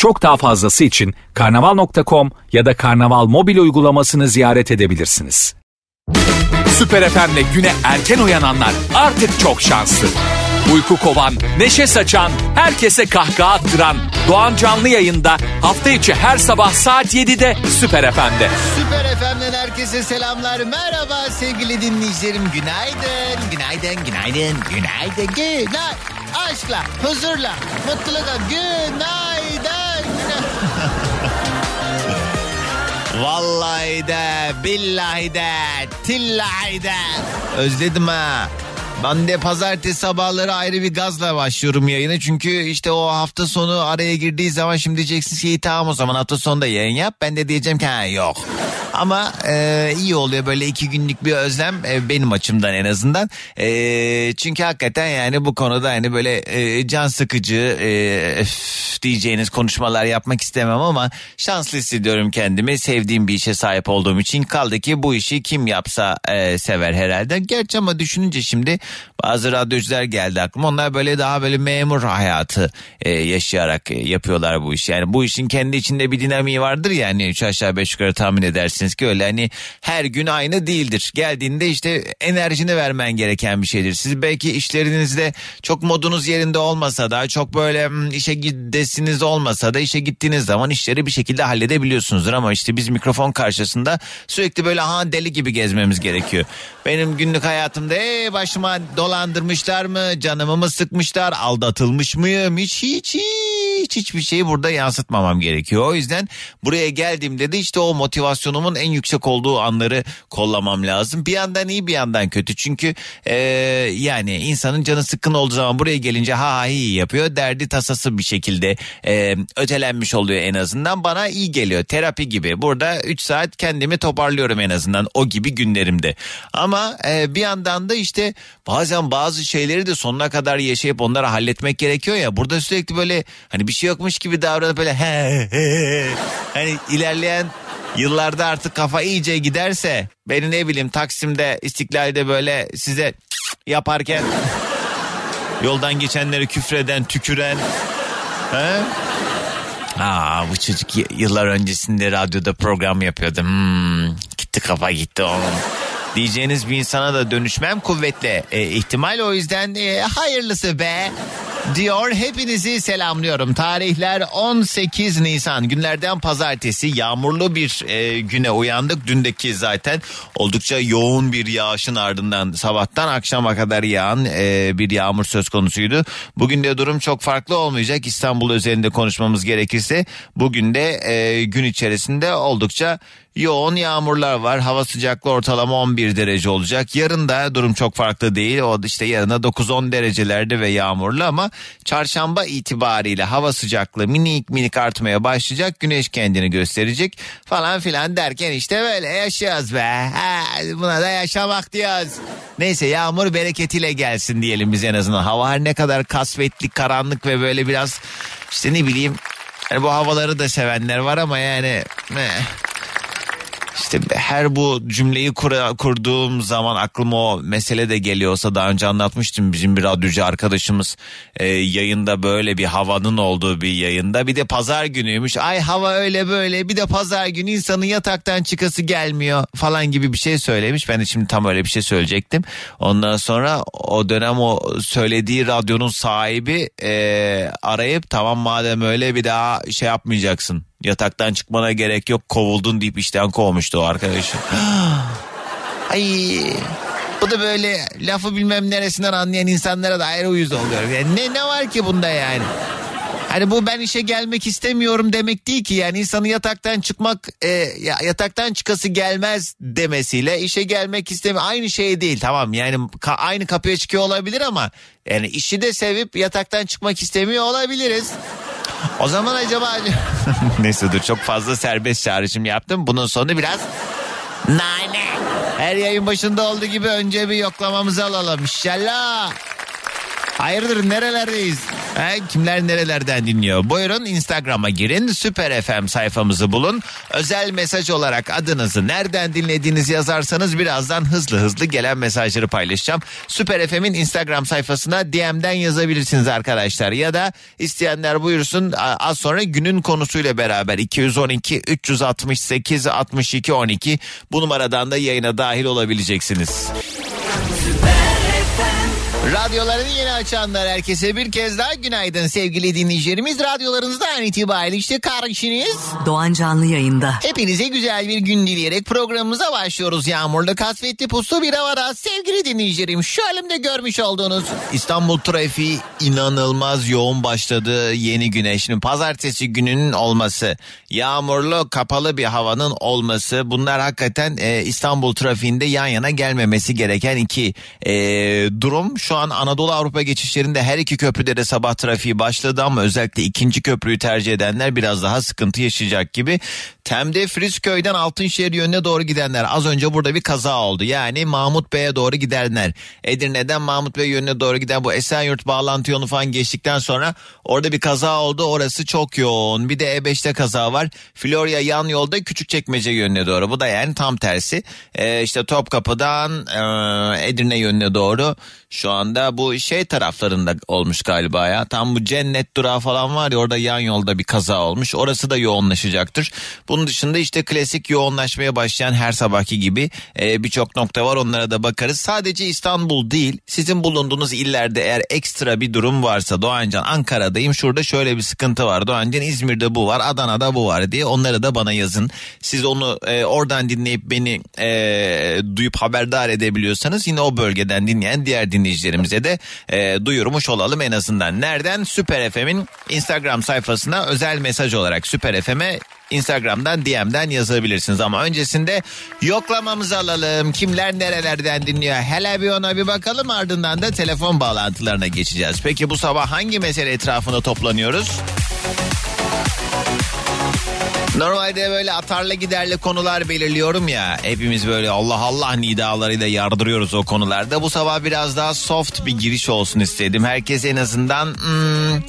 Çok daha fazlası için karnaval.com ya da karnaval mobil uygulamasını ziyaret edebilirsiniz. Süper FM'le güne erken uyananlar artık çok şanslı. Uyku kovan, neşe saçan, herkese kahkaha attıran Doğan Canlı yayında hafta içi her sabah saat 7'de Süper FM'de. Süper FM'den herkese selamlar. Merhaba sevgili dinleyicilerim. Günaydın, günaydın, günaydın, günaydın. Günay. Aşkla, huzurla, mutlulukla. Günaydın. Vallahi de, billahi de, tillahi de. Özledim ha. Ben de pazartesi sabahları ayrı bir gazla başlıyorum yayına. Çünkü işte o hafta sonu araya girdiği zaman şimdi diyeceksin ki "İyi, tamam o zaman hafta sonunda yayın yap. Ben de diyeceğim ki ha, yok. Ama e, iyi oluyor böyle iki günlük bir özlem e, benim açımdan en azından. E, çünkü hakikaten yani bu konuda hani böyle e, can sıkıcı e, öf diyeceğiniz konuşmalar yapmak istemem ama şanslı hissediyorum kendimi. Sevdiğim bir işe sahip olduğum için kaldı ki bu işi kim yapsa e, sever herhalde. Gerçi ama düşününce şimdi bazı radyocular geldi aklıma. Onlar böyle daha böyle memur hayatı e, yaşayarak e, yapıyorlar bu işi. Yani bu işin kendi içinde bir dinamiği vardır ya hani üç aşağı beş yukarı tahmin edersiniz ki öyle hani her gün aynı değildir. Geldiğinde işte enerjini vermen gereken bir şeydir. Siz belki işlerinizde çok modunuz yerinde olmasa da çok böyle hmm, işe gidesiniz olmasa da işe gittiğiniz zaman işleri bir şekilde halledebiliyorsunuzdur ama işte biz mikrofon karşısında sürekli böyle ha deli gibi gezmemiz gerekiyor. Benim günlük hayatımda "Ee, başıma dolandırmışlar mı? Canımı mı sıkmışlar? Aldatılmış mıyım? Hiç hiç hiç hiçbir şeyi burada yansıtmamam gerekiyor. O yüzden buraya geldiğimde de işte o motivasyonumun en yüksek olduğu anları kollamam lazım. Bir yandan iyi bir yandan kötü çünkü e, yani insanın canı sıkkın olduğu zaman buraya gelince ha ha iyi yapıyor. Derdi tasası bir şekilde e, ötelenmiş oluyor en azından bana iyi geliyor terapi gibi. Burada 3 saat kendimi toparlıyorum en azından o gibi günlerimde. Ama e, bir yandan da işte bazen bazı şeyleri de sonuna kadar yaşayıp onları halletmek gerekiyor ya. Burada sürekli böyle hani bir şey yokmuş gibi davranıp böyle he he he. Hani ilerleyen yıllarda artık kafa iyice giderse beni ne bileyim Taksim'de İstiklal'de böyle size yaparken yoldan geçenleri küfreden tüküren he? Aa, bu çocuk yıllar öncesinde radyoda program yapıyordu. Hmm, gitti kafa gitti oğlum. Diyeceğiniz bir insana da dönüşmem kuvvetli e, ihtimal o yüzden e, hayırlısı be diyor hepinizi selamlıyorum. Tarihler 18 Nisan günlerden pazartesi yağmurlu bir e, güne uyandık. Dündeki zaten oldukça yoğun bir yağışın ardından sabahtan akşama kadar yağan e, bir yağmur söz konusuydu. Bugün de durum çok farklı olmayacak. İstanbul üzerinde konuşmamız gerekirse bugün de e, gün içerisinde oldukça yoğun yağmurlar var. Hava sıcaklığı ortalama 11 derece olacak. Yarın da durum çok farklı değil. O işte yarına 9-10 derecelerde ve yağmurlu ama çarşamba itibariyle hava sıcaklığı minik minik artmaya başlayacak. Güneş kendini gösterecek falan filan derken işte böyle yaşıyoruz be. Ha, buna da yaşamak diyoruz. Neyse yağmur bereketiyle gelsin diyelim biz en azından. Hava her ne kadar kasvetli, karanlık ve böyle biraz işte ne bileyim yani bu havaları da sevenler var ama yani eh. İşte her bu cümleyi kura- kurduğum zaman aklıma o mesele de geliyorsa daha önce anlatmıştım bizim bir radyocu arkadaşımız e, yayında böyle bir havanın olduğu bir yayında bir de pazar günüymüş. Ay hava öyle böyle bir de pazar günü insanın yataktan çıkası gelmiyor falan gibi bir şey söylemiş. Ben de şimdi tam öyle bir şey söyleyecektim. Ondan sonra o dönem o söylediği radyonun sahibi e, arayıp tamam madem öyle bir daha şey yapmayacaksın Yataktan çıkmana gerek yok kovuldun deyip işten kovmuştu o arkadaşı. Ay bu da böyle lafı bilmem neresinden anlayan insanlara da ayrı uyuz oluyor. Yani ne, ne var ki bunda yani? Hani bu ben işe gelmek istemiyorum demek değil ki yani insanın yataktan çıkmak e, ya- yataktan çıkası gelmez demesiyle işe gelmek istemiyor aynı şey değil tamam yani ka- aynı kapıya çıkıyor olabilir ama yani işi de sevip yataktan çıkmak istemiyor olabiliriz. O zaman acaba... Neyse dur çok fazla serbest çağrışım yaptım. Bunun sonu biraz Nane. Her yayın başında olduğu gibi önce bir yoklamamızı alalım. İnşallah. Hayırdır nerelerdeyiz? Ha, kimler nerelerden dinliyor? Buyurun Instagram'a girin. Süper FM sayfamızı bulun. Özel mesaj olarak adınızı nereden dinlediğinizi yazarsanız birazdan hızlı hızlı gelen mesajları paylaşacağım. Süper FM'in Instagram sayfasına DM'den yazabilirsiniz arkadaşlar. Ya da isteyenler buyursun az sonra günün konusuyla beraber 212 368 62 12 bu numaradan da yayına dahil olabileceksiniz. Radyolarını yeni açanlar herkese bir kez daha günaydın sevgili dinleyicilerimiz. Radyolarınızda an itibariyle işte karşınız. Doğan Canlı yayında. Hepinize güzel bir gün dileyerek programımıza başlıyoruz. Yağmurlu kasvetli puslu bir havada sevgili dinleyicilerim. Şu elimde görmüş olduğunuz İstanbul trafiği inanılmaz yoğun başladı yeni güne. Şimdi pazartesi gününün olması, yağmurlu kapalı bir havanın olması bunlar hakikaten e, İstanbul trafiğinde yan yana gelmemesi gereken iki e, durum. Şu an Anadolu Avrupa geçişlerinde her iki köprüde de sabah trafiği başladı ama özellikle ikinci köprüyü tercih edenler biraz daha sıkıntı yaşayacak gibi. Tem'de Frizköy'den Altınşehir yönüne doğru gidenler az önce burada bir kaza oldu. Yani Mahmut Bey'e doğru gidenler. Edirne'den Mahmut Bey yönüne doğru giden bu Esenyurt bağlantı yolu falan geçtikten sonra orada bir kaza oldu. Orası çok yoğun. Bir de E5'te kaza var. Florya yan yolda Küçükçekmece yönüne doğru. Bu da yani tam tersi. Ee, işte Topkapı'dan e, Edirne yönüne doğru şu anda bu şey taraflarında olmuş galiba ya. Tam bu cennet durağı falan var ya orada yan yolda bir kaza olmuş. Orası da yoğunlaşacaktır. Bunun dışında işte klasik yoğunlaşmaya başlayan her sabahki gibi e, birçok nokta var. Onlara da bakarız. Sadece İstanbul değil sizin bulunduğunuz illerde eğer ekstra bir durum varsa Doğancan Ankara'dayım şurada şöyle bir sıkıntı var. Doğancan İzmir'de bu var Adana'da bu var diye onları da bana yazın. Siz onu e, oradan dinleyip beni e, duyup haberdar edebiliyorsanız yine o bölgeden dinleyen diğer dinleyicilerimize de e, duyurmuş olalım en azından. Nereden? Süper FM'in Instagram sayfasına özel mesaj olarak Süper FM'e Instagram'dan DM'den yazabilirsiniz ama öncesinde yoklamamızı alalım. Kimler nerelerden dinliyor? Hele bir ona bir bakalım ardından da telefon bağlantılarına geçeceğiz. Peki bu sabah hangi mesele etrafında toplanıyoruz? Normalde böyle atarlı giderli konular belirliyorum ya. Hepimiz böyle Allah Allah nidalarıyla yardırıyoruz o konularda. Bu sabah biraz daha soft bir giriş olsun istedim. Herkes en azından hmm,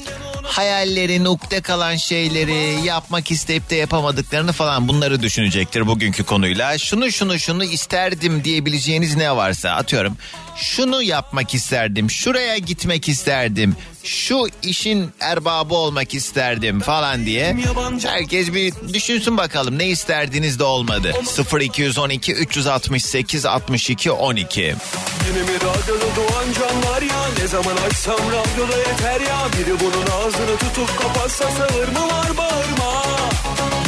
hayalleri, nukte kalan şeyleri, yapmak isteyip de yapamadıklarını falan bunları düşünecektir bugünkü konuyla. Şunu şunu şunu isterdim diyebileceğiniz ne varsa atıyorum. Şunu yapmak isterdim, şuraya gitmek isterdim, şu işin erbabı olmak isterdim falan diye. Herkes bir düşünsün bakalım ne isterdiniz de olmadı. 0212 368 62 12. Yine mi radyoda doğan can var ya Ne zaman açsam radyoda yeter ya Biri bunun ağzını tutup kapatsa sağır mı var bağırma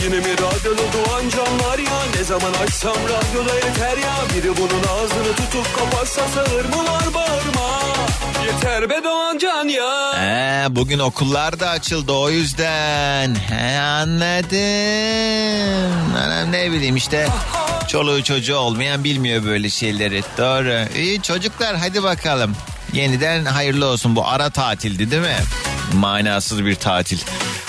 Yine mi radyoda doğan can var ya Ne zaman açsam radyoda yeter ya Biri bunun ağzını tutup kapatsa sağır mı var bağırma Yeter be doğan can ya He, bugün okullar da açıldı o yüzden. He, anladım. Anam ne bileyim işte çoluğu çocuğu olmayan bilmiyor böyle şeyleri. Doğru. İyi çocuklar hadi bakalım. Yeniden hayırlı olsun bu ara tatildi değil mi? Manasız bir tatil.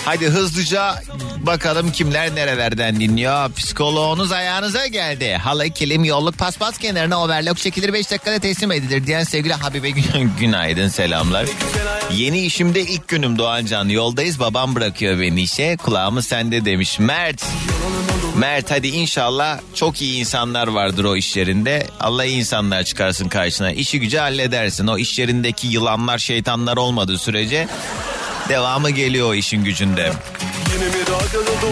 Hadi hızlıca bakalım kimler nerelerden dinliyor. Psikoloğunuz ayağınıza geldi. Halı, kilim, yolluk, paspas kenarına overlock çekilir 5 dakikada teslim edilir diyen sevgili Habibe Gün günaydın selamlar. Yeni işimde ilk günüm Doğancan. Yoldayız babam bırakıyor beni işe. Kulağımız sende demiş. Mert. Mert hadi inşallah çok iyi insanlar vardır o iş yerinde. Allah iyi insanlar çıkarsın karşına. İşi gücü halledersin. O iş yerindeki yılanlar şeytanlar olmadığı sürece devamı geliyor o işin gücünde.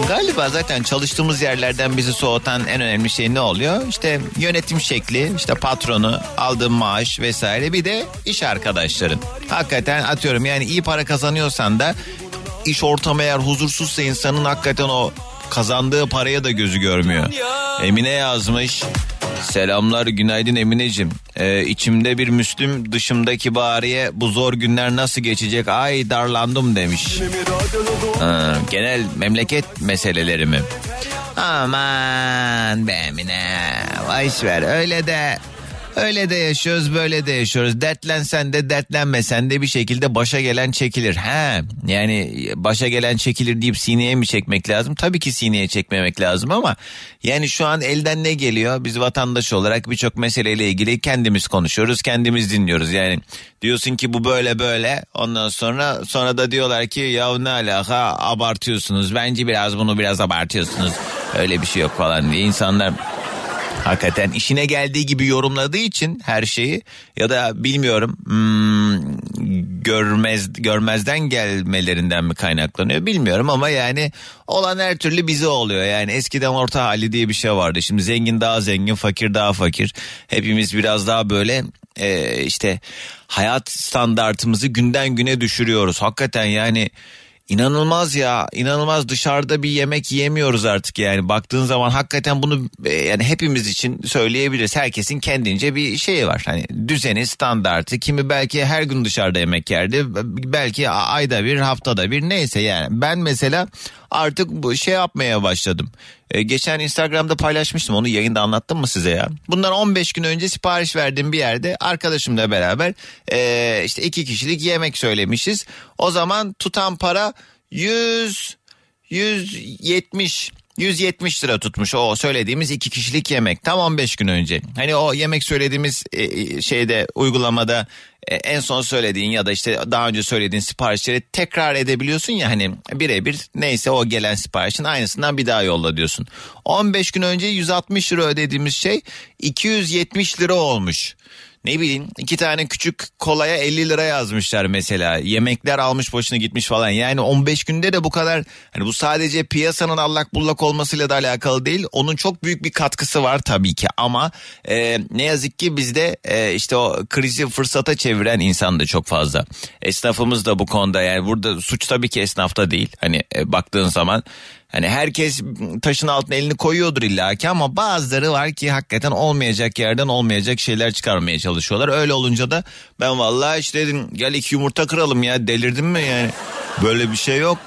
Galiba zaten çalıştığımız yerlerden bizi soğutan en önemli şey ne oluyor? İşte yönetim şekli, işte patronu, aldığın maaş vesaire bir de iş arkadaşların. Hakikaten atıyorum yani iyi para kazanıyorsan da iş ortamı eğer huzursuzsa insanın hakikaten o kazandığı paraya da gözü görmüyor. Emine yazmış. Selamlar günaydın Emineciğim. Ee, içimde bir Müslüm dışımdaki bariye bu zor günler nasıl geçecek ay darlandım demiş. Ha, genel memleket meseleleri mi? Aman be Emine boş ver öyle de Öyle de yaşıyoruz böyle de yaşıyoruz. Dertlensen de dertlenmesen de bir şekilde başa gelen çekilir. He yani başa gelen çekilir deyip sineye mi çekmek lazım? Tabii ki sineye çekmemek lazım ama yani şu an elden ne geliyor? Biz vatandaş olarak birçok meseleyle ilgili kendimiz konuşuyoruz, kendimiz dinliyoruz. Yani diyorsun ki bu böyle böyle ondan sonra sonra da diyorlar ki ya ne alaka abartıyorsunuz. Bence biraz bunu biraz abartıyorsunuz. Öyle bir şey yok falan diye insanlar Hakikaten işine geldiği gibi yorumladığı için her şeyi ya da bilmiyorum hmm, görmez görmezden gelmelerinden mi kaynaklanıyor bilmiyorum ama yani olan her türlü bize oluyor. Yani eskiden orta hali diye bir şey vardı. Şimdi zengin daha zengin, fakir daha fakir. Hepimiz biraz daha böyle e, işte hayat standartımızı günden güne düşürüyoruz. Hakikaten yani İnanılmaz ya inanılmaz. Dışarıda bir yemek yiyemiyoruz artık yani. Baktığın zaman hakikaten bunu e, yani hepimiz için söyleyebiliriz. Herkesin kendince bir şeyi var. Hani düzeni standartı kimi belki her gün dışarıda yemek yerdi belki ayda bir haftada bir neyse yani. Ben mesela artık bu şey yapmaya başladım ee, geçen Instagram'da paylaşmıştım onu yayında anlattım mı size ya bundan 15 gün önce sipariş verdiğim bir yerde arkadaşımla beraber e, işte iki kişilik yemek söylemişiz o zaman tutan para 100 170 170 lira tutmuş o söylediğimiz iki kişilik yemek tam 15 gün önce. Hani o yemek söylediğimiz e, e, şeyde uygulamada e, en son söylediğin ya da işte daha önce söylediğin siparişleri tekrar edebiliyorsun ya hani birebir neyse o gelen siparişin aynısından bir daha yolla diyorsun. 15 gün önce 160 lira ödediğimiz şey 270 lira olmuş ne bileyim iki tane küçük kolaya 50 lira yazmışlar mesela. Yemekler almış başına gitmiş falan. Yani 15 günde de bu kadar hani bu sadece piyasanın allak bullak olmasıyla da alakalı değil. Onun çok büyük bir katkısı var tabii ki ama e, ne yazık ki bizde e, işte o krizi fırsata çeviren insan da çok fazla. Esnafımız da bu konuda yani burada suç tabii ki esnafta değil. Hani e, baktığın zaman Hani herkes taşın altına elini koyuyordur illaki ama bazıları var ki hakikaten olmayacak yerden olmayacak şeyler çıkarmaya çalışıyorlar. Öyle olunca da ben vallahi işte dedim gel iki yumurta kıralım ya delirdim mi yani böyle bir şey yok.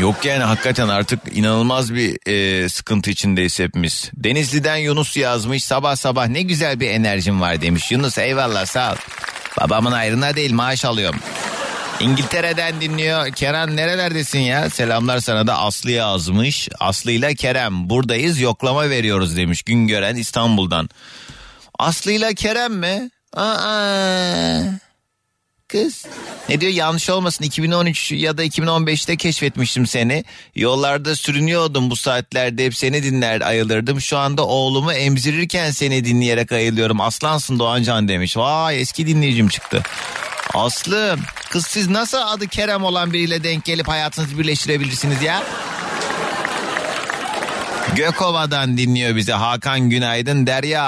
Yok yani hakikaten artık inanılmaz bir e, sıkıntı içindeyiz hepimiz. Denizli'den Yunus yazmış sabah sabah ne güzel bir enerjim var demiş. Yunus eyvallah sağ ol. Babamın ayrına değil maaş alıyorum. İngiltere'den dinliyor. Kerem nerelerdesin ya? Selamlar sana da Aslı yazmış. Aslı ile Kerem buradayız yoklama veriyoruz demiş Güngören İstanbul'dan. Aslı ile Kerem mi? Aa. Kız. Ne diyor yanlış olmasın 2013 ya da 2015'te keşfetmiştim seni. Yollarda sürünüyordum bu saatlerde hep seni dinler ayılırdım. Şu anda oğlumu emzirirken seni dinleyerek ayılıyorum. Aslansın Doğancan demiş. Vay eski dinleyicim çıktı. Aslı kız siz nasıl adı Kerem olan biriyle denk gelip hayatınızı birleştirebilirsiniz ya? Gökova'dan dinliyor bizi Hakan Günaydın. Derya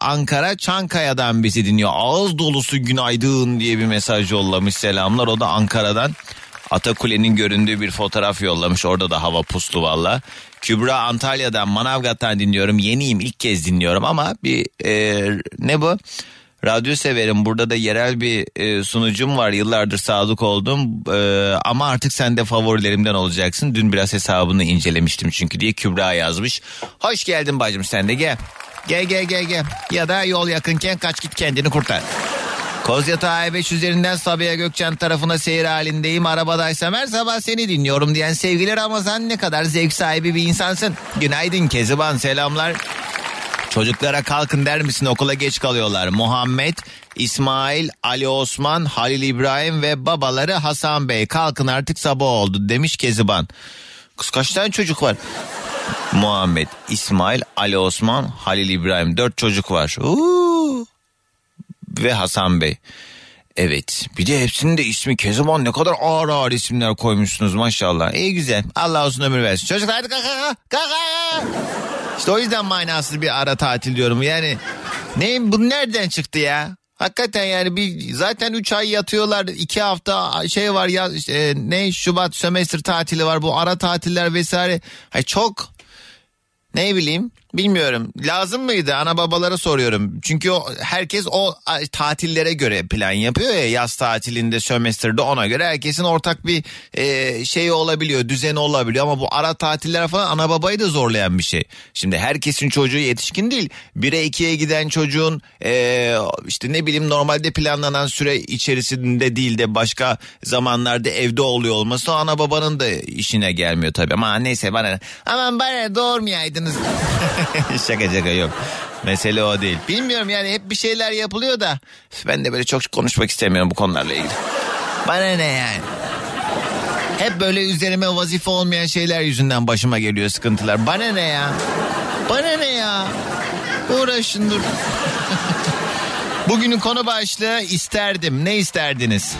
Ankara Çankaya'dan bizi dinliyor. Ağız dolusu günaydın diye bir mesaj yollamış selamlar. O da Ankara'dan Atakule'nin göründüğü bir fotoğraf yollamış. Orada da hava puslu valla. Kübra Antalya'dan Manavgat'tan dinliyorum. Yeniyim ilk kez dinliyorum ama bir e, ne bu? Radyo severim. Burada da yerel bir e, sunucum var. Yıllardır sadık oldum. E, ama artık sen de favorilerimden olacaksın. Dün biraz hesabını incelemiştim çünkü diye Kübra yazmış. Hoş geldin bacım sen de gel. Gel gel gel gel. Ya da yol yakınken kaç git kendini kurtar. Kozyatağı E5 üzerinden Sabiha Gökçen tarafına seyir halindeyim. Arabadaysam her sabah seni dinliyorum diyen sevgili Ramazan ne kadar zevk sahibi bir insansın. Günaydın Keziban selamlar. Çocuklara kalkın der misin okula geç kalıyorlar. Muhammed, İsmail, Ali Osman, Halil İbrahim ve babaları Hasan Bey. Kalkın artık sabah oldu demiş Keziban. Kız kaç tane çocuk var? Muhammed, İsmail, Ali Osman, Halil İbrahim. Dört çocuk var. Uuu. Ve Hasan Bey. Evet bir de hepsinin de ismi Keziban ne kadar ağır ağır isimler koymuşsunuz maşallah. İyi güzel Allah uzun ömür versin. Çocuklar hadi kalk kalk. İşte o yüzden manasız bir ara tatil diyorum. Yani ne bu nereden çıktı ya? Hakikaten yani bir zaten 3 ay yatıyorlar. 2 hafta şey var ya işte, ne Şubat sömestr tatili var. Bu ara tatiller vesaire. Hay çok Ne bileyim bilmiyorum. Lazım mıydı ana babalara soruyorum. Çünkü o, herkes o tatillere göre plan yapıyor ya yaz tatilinde sömestrde ona göre herkesin ortak bir e, şey olabiliyor düzeni olabiliyor ama bu ara tatiller falan ana babayı da zorlayan bir şey. Şimdi herkesin çocuğu yetişkin değil. 1'e 2'ye giden çocuğun e, işte ne bileyim normalde planlanan süre içerisinde değil de başka zamanlarda evde oluyor olması ana babanın da işine gelmiyor tabii. Ama neyse bana aman bana doğurmayaydınız. şaka şaka yok. Mesele o değil. Bilmiyorum yani hep bir şeyler yapılıyor da ben de böyle çok konuşmak istemiyorum bu konularla ilgili. Bana ne yani? Hep böyle üzerime vazife olmayan şeyler yüzünden başıma geliyor sıkıntılar. Bana ne ya? Bana ne ya? Uğraşın dur. Bugünün konu başlığı isterdim. Ne isterdiniz?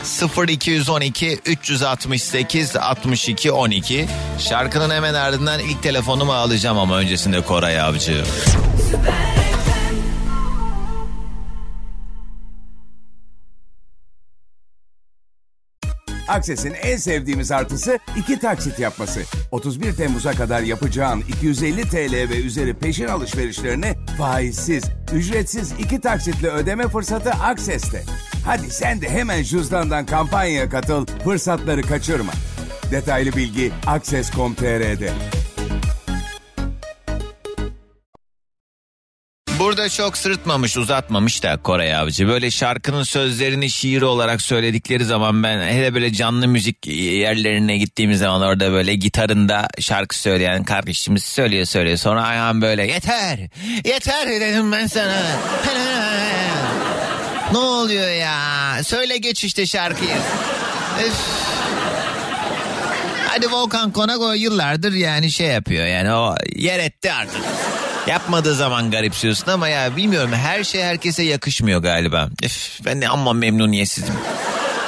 0212 368 62 12. Şarkının hemen ardından ilk telefonumu alacağım ama öncesinde Koray Avcı. Akses'in en sevdiğimiz artısı iki taksit yapması. 31 Temmuz'a kadar yapacağın 250 TL ve üzeri peşin alışverişlerini faizsiz, ücretsiz iki taksitle ödeme fırsatı Akses'te. Hadi sen de hemen cüzdandan kampanyaya katıl, fırsatları kaçırma. Detaylı bilgi akses.com.tr'de. Burada çok sırıtmamış uzatmamış da Koray Avcı. Böyle şarkının sözlerini şiir olarak söyledikleri zaman ben hele böyle canlı müzik yerlerine gittiğimiz zaman orada böyle gitarında şarkı söyleyen kardeşimiz söylüyor söylüyor. Sonra Ayhan böyle yeter yeter dedim ben sana. ne oluyor ya söyle geç işte şarkıyı. Üf. Hadi Volkan Konago yıllardır yani şey yapıyor yani o yer etti artık. Yapmadığı zaman garipsiyorsun ama ya bilmiyorum her şey herkese yakışmıyor galiba. Üf, ben de amma memnuniyetsizim.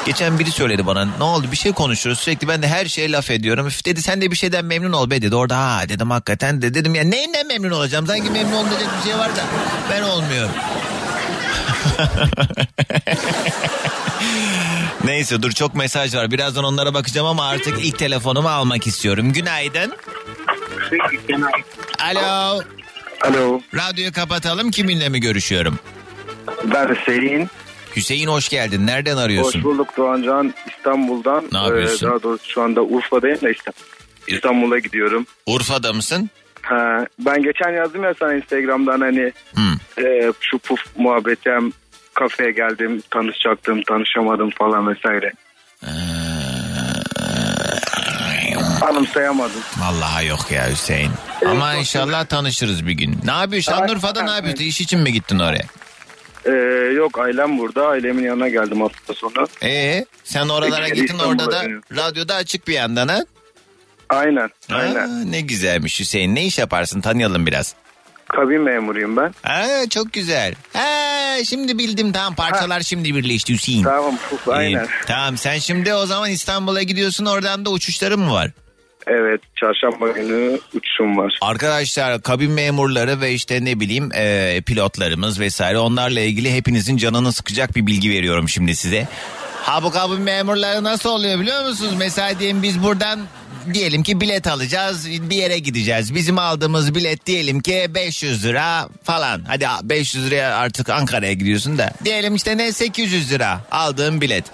Geçen biri söyledi bana ne oldu bir şey konuşuyoruz sürekli ben de her şeye laf ediyorum. Üf dedi sen de bir şeyden memnun ol be dedi. Orada ha dedim hakikaten de dedim ya neyinden memnun olacağım? Sanki memnun olmayacak bir şey var da ben olmuyorum. Neyse dur çok mesaj var. Birazdan onlara bakacağım ama artık ilk telefonumu almak istiyorum. Günaydın. Alo. Alo, Radyoyu kapatalım. Kiminle mi görüşüyorum? ben Hüseyin. Hüseyin hoş geldin. Nereden arıyorsun? Hoş bulduk Doğancan İstanbul'dan. Ne yapıyorsun? Ee, daha doğrusu şu anda Urfa'dayım da işte. İstanbul'a gidiyorum. Urfa'da mısın? Ha, ben geçen yazdım ya sana Instagram'dan hani Hmm. e, şu puf muhabbetem kafeye geldim tanışacaktım tanışamadım falan vesaire. Anımsayamadım. Vallahi yok ya Hüseyin. Ama inşallah tanışırız bir gün. Ne yapıyorsun? Şanlıurfa'da ne yapıyorsun? İş için mi gittin oraya? Ee, yok ailem burada ailemin yanına geldim hafta sonu. Ee, sen oralara Peki, gittin orada da İstanbul'a, radyoda açık bir yandan ha? Aynen Aa, aynen. ne güzelmiş Hüseyin. Ne iş yaparsın? Tanıyalım biraz. Kabin memuruyum ben. Aa, çok güzel. Ha, şimdi bildim tamam parçalar şimdi birleşti Hüseyin. Tamam aynen. İyi. Tamam sen şimdi o zaman İstanbul'a gidiyorsun oradan da uçuşların mı var? Evet çarşamba günü uçuşum var. Arkadaşlar kabin memurları ve işte ne bileyim e, pilotlarımız vesaire onlarla ilgili hepinizin canını sıkacak bir bilgi veriyorum şimdi size. Ha bu kabin memurları nasıl oluyor biliyor musunuz? Mesela diyelim biz buradan diyelim ki bilet alacağız bir yere gideceğiz. Bizim aldığımız bilet diyelim ki 500 lira falan. Hadi 500 liraya artık Ankara'ya gidiyorsun da. Diyelim işte ne 800 lira aldığım bilet.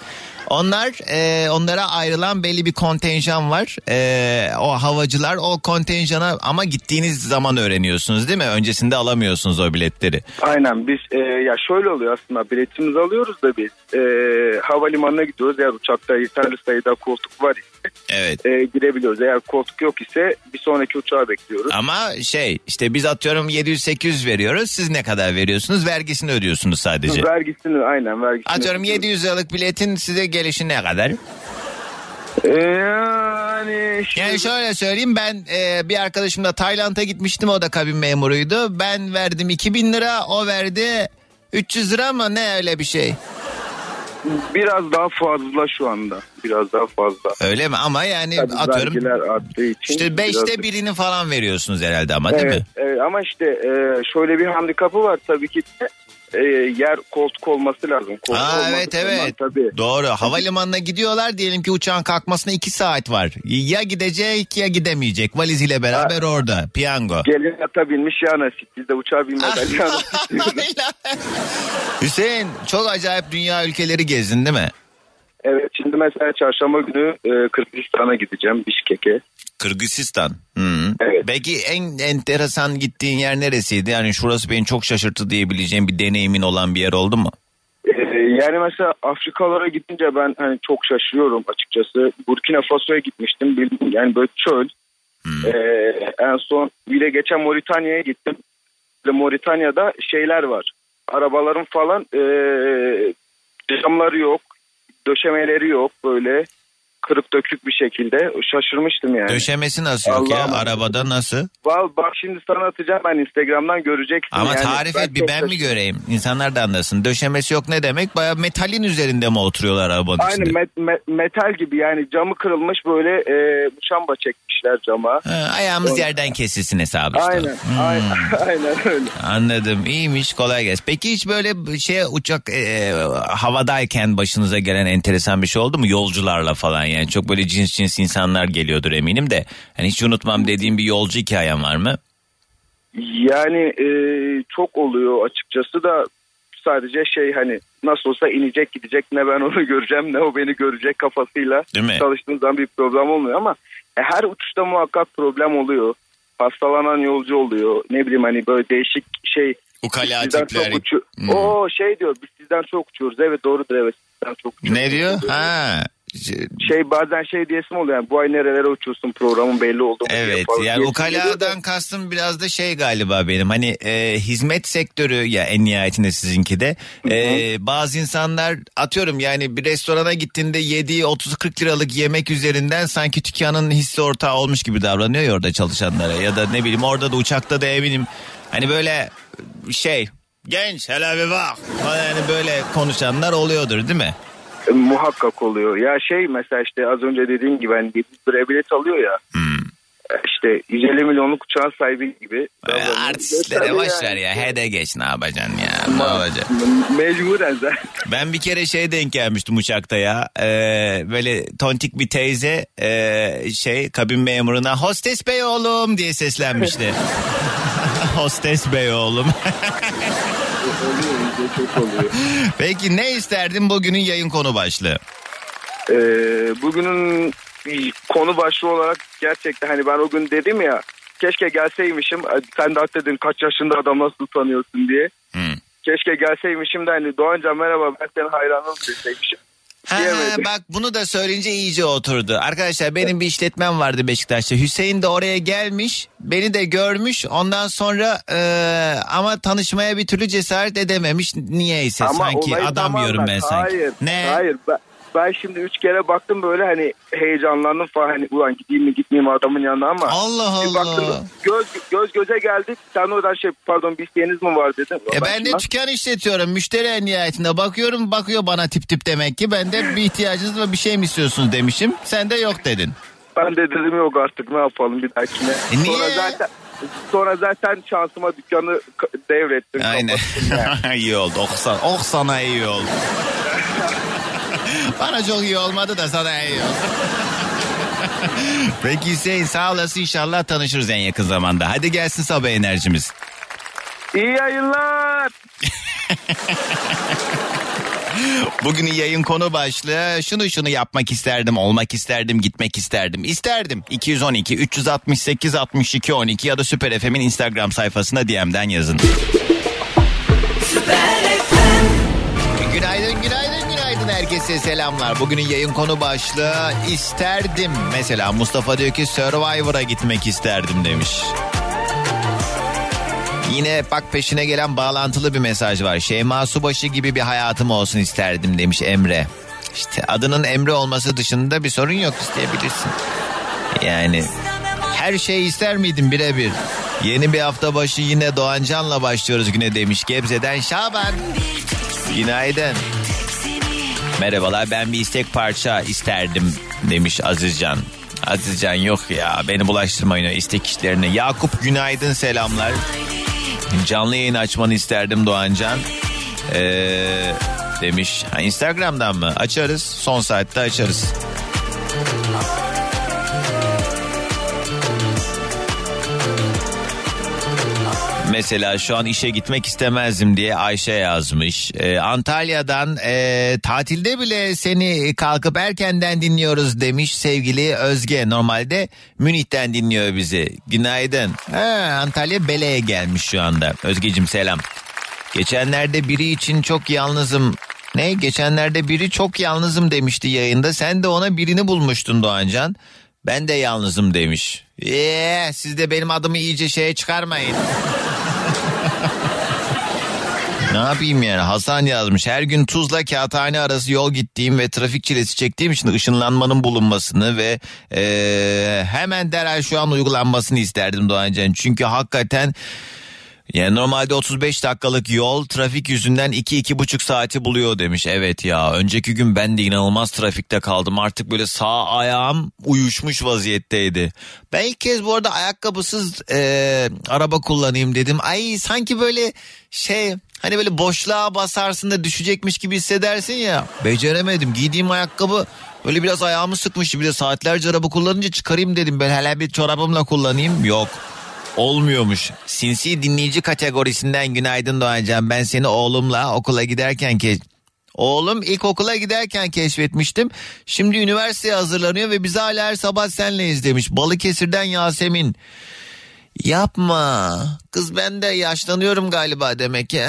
Onlar e, onlara ayrılan belli bir kontenjan var. E, o havacılar o kontenjana ama gittiğiniz zaman öğreniyorsunuz değil mi? Öncesinde alamıyorsunuz o biletleri. Aynen biz e, ya şöyle oluyor aslında biletimizi alıyoruz da biz e, havalimanına gidiyoruz eğer uçakta yeterli sayıda koltuk var Evet. e, girebiliyoruz eğer koltuk yok ise bir sonraki uçağı bekliyoruz. Ama şey işte biz atıyorum 700-800 veriyoruz. Siz ne kadar veriyorsunuz? Vergisini ödüyorsunuz sadece. Vergisini aynen vergisini. Atıyorum 700 liralık biletin size gelişi ne kadar? E, yani şimdi- Yani şöyle söyleyeyim ben e, bir arkadaşımla Tayland'a gitmiştim o da kabin memuruydu. Ben verdim 2000 lira o verdi 300 lira ama ne öyle bir şey. Biraz daha fazla şu anda biraz daha fazla. Öyle mi? Ama yani Tabii atıyorum vergiler arttığı için. işte biraz- beşte birini falan veriyorsunuz herhalde ama değil evet, mi? evet, ama işte e, şöyle bir handikapı var tabii ki de. E, yer koltuk olması lazım. Koltuk Aa, evet evet. Tabii. Doğru. Havalimanına gidiyorlar diyelim ki uçağın kalkmasına iki saat var. Ya gidecek ya gidemeyecek. Valiziyle beraber orada. Piyango. Gelin ata binmiş ya nasip. Biz de uçağa Ah. binmeden ya nasip diyoruz. Hüseyin çok acayip dünya ülkeleri gezdin değil mi? Evet şimdi mesela çarşamba günü e, Kırgızistan'a gideceğim Bişkek'e. Kırgızistan. Hı. Evet. Peki en enteresan gittiğin yer neresiydi? Yani şurası beni çok şaşırttı diyebileceğim bir deneyimin olan bir yer oldu mu? E, yani mesela Afrikalara gidince ben hani çok şaşırıyorum açıkçası. Burkina Faso'ya gitmiştim. Yani böyle çöl. E, en son bir de geçen Moritanya'ya gittim. Ve Moritanya'da şeyler var. Arabaların falan e, camları yok. Döşemeleri yok böyle. Kırık dökük bir şekilde. Şaşırmıştım yani. Döşemesi nasıl yok ya? Arabada nasıl? Val bak şimdi sana atacağım ben Instagram'dan göreceksin. Ama yani. tarif et bir ben mi göreyim? İnsanlar da anlasın. Döşemesi yok ne demek? Baya metalin üzerinde mi oturuyorlar arabanın Aynı içinde? met- met- metal gibi yani camı kırılmış böyle e, muşamba çekmişler cama. Ha, ayağımız yerden kesilsin hesabı işte. Aynen, Hmm. aynen, aynen öyle. Anladım. İyiymiş kolay gelsin. Peki hiç böyle şey uçak e, havadayken başınıza gelen enteresan bir şey oldu mu? Yolcularla falan yani. Çok böyle cins cins insanlar geliyordur eminim de. Hani hiç unutmam dediğim bir yolcu hikayen var mı? Yani e, çok oluyor açıkçası da sadece şey hani nasıl olsa inecek gidecek ne ben onu göreceğim ne o beni görecek kafasıyla çalıştığım zaman bir problem olmuyor ama e, her uçuşta muhakkak problem oluyor. Hastalanan yolcu oluyor. Ne bileyim hani böyle değişik şey Ukala sizden tipler. çok uçu- Hmm. O şey diyor biz sizden çok uçuyoruz. Evet doğrudur evet sizden çok uçuyoruz. Ne diyor? Ha. Şey bazen şey diyesim oluyor yani bu ay nerelere uçuyorsun programın belli oldu Evet falan yani ukaladan kastım biraz da şey galiba benim hani e, hizmet sektörü ya en nihayetinde sizinki de. E, bazı insanlar atıyorum yani bir restorana gittiğinde yediği 30-40 liralık yemek üzerinden sanki dükkanın hisse ortağı olmuş gibi davranıyor ya orada çalışanlara ya da ne bileyim orada da uçakta da eminim. Hani böyle şey genç hele bir bak. yani böyle konuşanlar oluyordur değil mi? E, muhakkak oluyor. Ya şey mesela işte az önce dediğim gibi hani 700 liraya bilet alıyor ya. E, İşte 150 milyonluk uçağın sahibi gibi. E, artistlere boş ver ya hede geç ne yapacaksın ya ne olacak? Mecburen zaten. Ben bir kere şey denk gelmiştim uçakta ya. Ee, böyle tontik bir teyze ee, şey kabin memuruna hostes bey oğlum diye seslenmişti. hostes bey oğlum. Çok oluyor. Peki ne isterdin bugünün yayın konu başlığı? Ee, bugünün konu başlığı olarak gerçekten hani ben o gün dedim ya keşke gelseymişim. Sen de dedin kaç yaşında adam nasıl tanıyorsun diye. Hmm. Keşke gelseymişim de hani Doğancan merhaba ben senin hayranım deseymişim. Ha, Diyemedim. bak bunu da söyleyince iyice oturdu. Arkadaşlar benim bir işletmem vardı Beşiktaş'ta. Hüseyin de oraya gelmiş. Beni de görmüş. Ondan sonra e, ama tanışmaya bir türlü cesaret edememiş. Niyeyse sanki olayı adam tamamen- diyorum ben sanki. Hayır. Ne? Hayır. Ben, ben şimdi üç kere baktım böyle hani heyecanlandım falan hani ulan gideyim mi gitmeyeyim mi adamın yanına ama. Allah Bir Allah. baktım göz, göz göze geldik. Sen oradan şey pardon bir isteğiniz mi var dedim. E ben de şimdi- dükkan işletiyorum. Müşteri en nihayetinde bakıyorum bakıyor bana tip tip demek ki. Ben de bir ihtiyacınız var bir şey mi istiyorsunuz demişim. Sen de yok dedin. Ben de dedim yok artık ne yapalım bir dahakine. E niye? Sonra zaten, sonra zaten şansıma dükkanı devrettim. Aynen. yani. iyi oldu. Oh sana, oh sana iyi oldu. Bana çok iyi olmadı da sana iyi oldu. Peki Hüseyin sağ olasın inşallah tanışırız en yakın zamanda. Hadi gelsin sabah enerjimiz. İyi yayınlar. Bugünün yayın konu başlığı şunu şunu yapmak isterdim, olmak isterdim, gitmek isterdim. İsterdim. 212 368 62 12 ya da Süper FM'in Instagram sayfasına DM'den yazın. Günaydın, günaydın, günaydın herkese selamlar. Bugünün yayın konu başlığı isterdim. Mesela Mustafa diyor ki Survivor'a gitmek isterdim demiş. Yine bak peşine gelen bağlantılı bir mesaj var. Şeyma Subaşı gibi bir hayatım olsun isterdim demiş Emre. İşte adının Emre olması dışında bir sorun yok isteyebilirsin. Yani her şey ister miydin birebir? Yeni bir hafta başı yine Doğancan'la başlıyoruz güne demiş Gebze'den Şaban. Günaydın. Merhabalar ben bir istek parça isterdim demiş Azizcan. Azizcan yok ya beni bulaştırmayın o istek işlerine. Yakup günaydın selamlar. Canlı yayın açmanı isterdim Doğancan. Ee, demiş. Instagram'dan mı? Açarız. Son saatte açarız. Mesela şu an işe gitmek istemezdim diye Ayşe yazmış. Ee, Antalya'dan e, tatilde bile seni kalkıp erkenden dinliyoruz demiş sevgili Özge. Normalde Münih'ten dinliyor bizi. Günaydın. Ha, Antalya Bele'ye gelmiş şu anda. Özgecim selam. Geçenlerde biri için çok yalnızım. Ne? Geçenlerde biri çok yalnızım demişti yayında. Sen de ona birini bulmuştun Doğancan. Ben de yalnızım demiş. Eee siz de benim adımı iyice şeye çıkarmayın. Ne yapayım yani Hasan yazmış her gün Tuzla Kağıthane arası yol gittiğim ve trafik çilesi çektiğim için ışınlanmanın bulunmasını ve eee, hemen derhal şu an uygulanmasını isterdim Doğancan. Çünkü hakikaten yani normalde 35 dakikalık yol trafik yüzünden 2-2,5 saati buluyor demiş. Evet ya önceki gün ben de inanılmaz trafikte kaldım. Artık böyle sağ ayağım uyuşmuş vaziyetteydi. Ben ilk kez bu arada ayakkabısız e, araba kullanayım dedim. Ay sanki böyle şey hani böyle boşluğa basarsın da düşecekmiş gibi hissedersin ya. Beceremedim giydiğim ayakkabı böyle biraz ayağımı sıkmıştı. Bir de saatlerce araba kullanınca çıkarayım dedim. Ben hele bir çorabımla kullanayım yok. Olmuyormuş. Sinsi dinleyici kategorisinden günaydın Doğancan. Ben seni oğlumla okula giderken ke Oğlum ilkokula giderken keşfetmiştim. Şimdi üniversiteye hazırlanıyor ve biz hala her sabah senle izlemiş. Balıkesir'den Yasemin. Yapma. Kız ben de yaşlanıyorum galiba demek ki.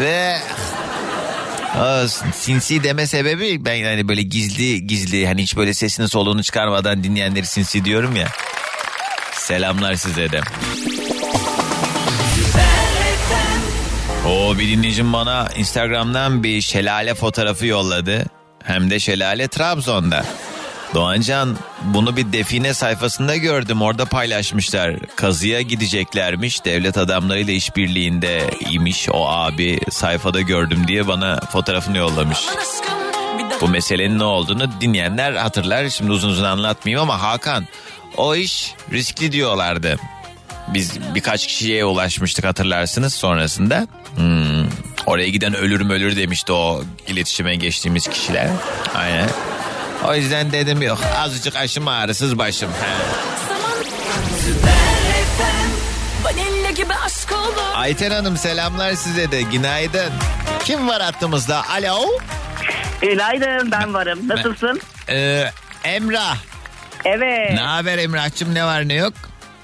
Ve Aa, sinsi deme sebebi ben yani böyle gizli gizli hani hiç böyle sesini soluğunu çıkarmadan dinleyenleri sinsi diyorum ya. Selamlar size de. O bir dinleyicim bana Instagram'dan bir şelale fotoğrafı yolladı. Hem de şelale Trabzon'da. Doğancan bunu bir define sayfasında gördüm orada paylaşmışlar. Kazıya gideceklermiş devlet adamlarıyla işbirliğinde imiş o abi sayfada gördüm diye bana fotoğrafını yollamış. Bu meselenin ne olduğunu dinleyenler hatırlar şimdi uzun uzun anlatmayayım ama Hakan o iş riskli diyorlardı. Biz birkaç kişiye ulaşmıştık hatırlarsınız sonrasında. Hmm, oraya giden ölürüm ölür demişti o iletişime geçtiğimiz kişiler. Aynen. O yüzden dedim yok azıcık aşım ağrısız başım. Ayten Hanım selamlar size de günaydın. Kim var hattımızda? Alo. Günaydın ben varım. Nasılsın? Ee, Emrah. Evet. Ne haber Emrah'cığım ne var ne yok?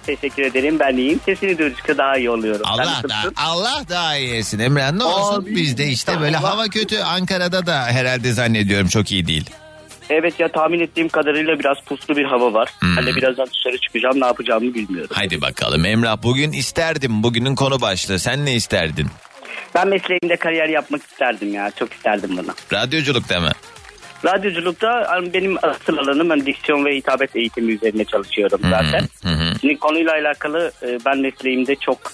Teşekkür ederim ben iyiyim. Sesini duydukça daha iyi oluyorum. Allah da Allah daha iyi etsin Emrah ne olsun Abi, bizde işte böyle Allah. hava kötü Ankara'da da herhalde zannediyorum çok iyi değil. Evet ya tahmin ettiğim kadarıyla biraz puslu bir hava var. Hmm. Hani birazdan dışarı çıkacağım ne yapacağımı bilmiyorum. Hadi bakalım Emrah bugün isterdim bugünün konu başlığı sen ne isterdin? Ben mesleğimde kariyer yapmak isterdim ya. Çok isterdim bunu. Radyoculukta mı? Radyoculukta hani benim asıl alanım ben diksiyon ve hitabet eğitimi üzerine çalışıyorum zaten. Hı hı. Şimdi konuyla alakalı e, ben mesleğimde çok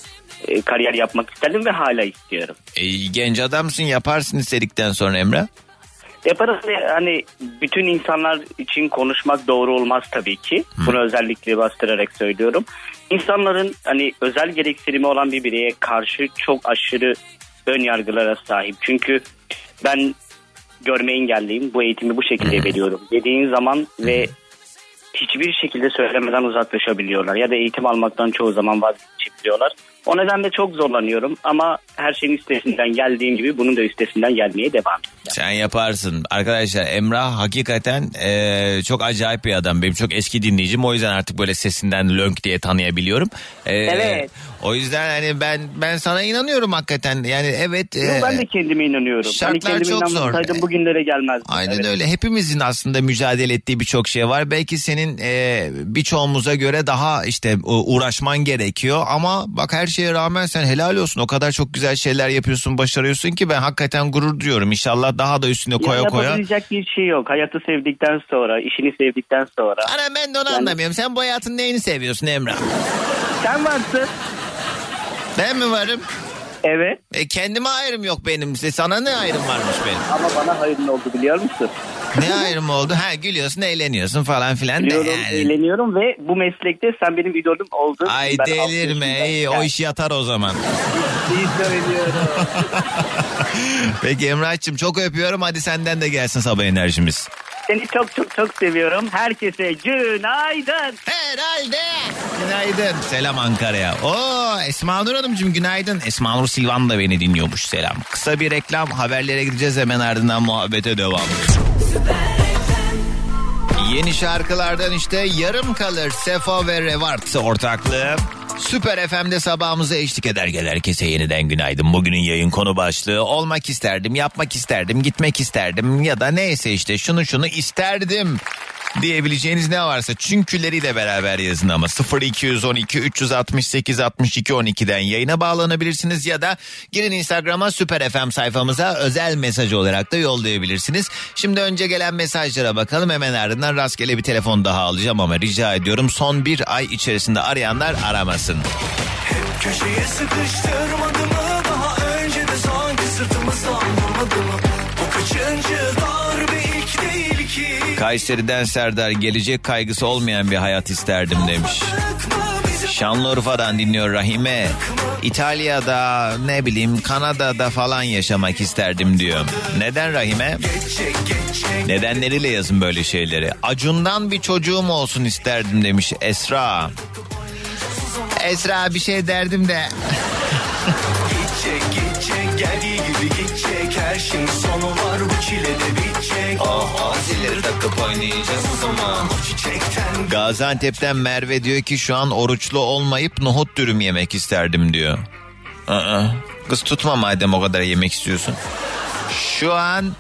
e, kariyer yapmak isterdim ve hala istiyorum. E, genç adamsın yaparsın istedikten sonra Emrah. Yaparız ve hani bütün insanlar için konuşmak doğru olmaz tabii ki. Bunu özellikle bastırarak söylüyorum. İnsanların hani özel gereksinimi olan bir bireye karşı çok aşırı ön yargılara sahip. Çünkü ben görme engelliyim. Bu eğitimi bu şekilde veriyorum. Dediğin zaman ve hiçbir şekilde söylemeden uzaklaşabiliyorlar. Ya da eğitim almaktan çoğu zaman vazgeçebiliyorlar. O nedenle çok zorlanıyorum ama her şeyin üstesinden geldiğim gibi bunun da üstesinden gelmeye devam edeceğim. Sen yaparsın. Arkadaşlar Emrah hakikaten e, çok acayip bir adam. Benim çok eski dinleyicim. O yüzden artık böyle sesinden lönk diye tanıyabiliyorum. E, Evet. O yüzden hani ben ben sana inanıyorum hakikaten. Yani evet. Yo, e, ben de kendime inanıyorum. şartlar hani çok zor. bugünlere gelmezdim. Aynen Evet. öyle. Hepimizin aslında mücadele ettiği birçok şey var. Belki senin e, birçoğumuza göre daha işte u- uğraşman gerekiyor. Ama bak her şeye rağmen sen helal olsun. O kadar çok güzel şeyler yapıyorsun, başarıyorsun ki ben hakikaten gurur duyuyorum. İnşallah daha da üstüne koya ya, koya. Yapabilecek bir şey yok. Hayatı sevdikten sonra, işini sevdikten sonra. Ana ben de onu Yani- anlamıyorum. Sen bu hayatın neyini seviyorsun Emrah? Sen varsın. Ben mi varım? Evet. E, kendime ayrım yok benim. Sana ne ayrım varmış benim? Ama bana hayırlı oldu biliyor musun? Ne ayrımı oldu? Ha gülüyorsun, eğleniyorsun falan filan. da Biliyorum, yani. eğleniyorum ve bu meslekte sen benim idolüm oldun. Ay Ben delirme. iyi, o iş yatar o zaman. ciddi söylüyorum. Peki Emrah'cığım çok öpüyorum. Hadi senden de gelsin sabah enerjimiz. Seni çok çok çok seviyorum. Herkese günaydın. Herhalde. Günaydın. Selam Ankara'ya. Oo Esma Nur Hanımcığım günaydın. Esma Nur Silvan da beni dinliyormuş selam. Kısa bir reklam haberlere gideceğiz hemen ardından muhabbete devam. Yeni şarkılardan işte yarım kalır Sefo ve Revart ortaklığı. Süper FM'de sabahımıza eşlik eder gel herkese yeniden günaydın. Bugünün yayın konu başlığı olmak isterdim, yapmak isterdim, gitmek isterdim ya da neyse işte şunu şunu isterdim diyebileceğiniz ne varsa çünküleriyle beraber yazın ama 0212 368 62 12'den yayına bağlanabilirsiniz ya da girin Instagram'a Süper FM sayfamıza özel mesaj olarak da yollayabilirsiniz. Şimdi önce gelen mesajlara bakalım hemen ardından rastgele bir telefon daha alacağım ama rica ediyorum son bir ay içerisinde arayanlar aramasın. Köşeye sıkıştırmadı mı daha önce de sanki sırtımızdan vurmadı mı? Bu kaçıncı ki. Kayseri'den Serdar gelecek kaygısı olmayan bir hayat isterdim demiş. Şanlıurfa'dan dinliyor Rahime. İtalya'da ne bileyim Kanada'da falan yaşamak isterdim diyor. Neden Rahime? Nedenleriyle yazın böyle şeyleri. Acundan bir çocuğum olsun isterdim demiş Esra. Esra bir şey derdim de. Gidecek gidecek geldiği gibi gidecek her şeyin sonu var bu çilede bitecek. Oh zilleri takıp oynayacağız o zaman. Çiçekten Gaziantep'ten Merve diyor ki şu an oruçlu olmayıp nohut dürüm yemek isterdim diyor. Aa, kız tutma madem o kadar yemek istiyorsun. Şu an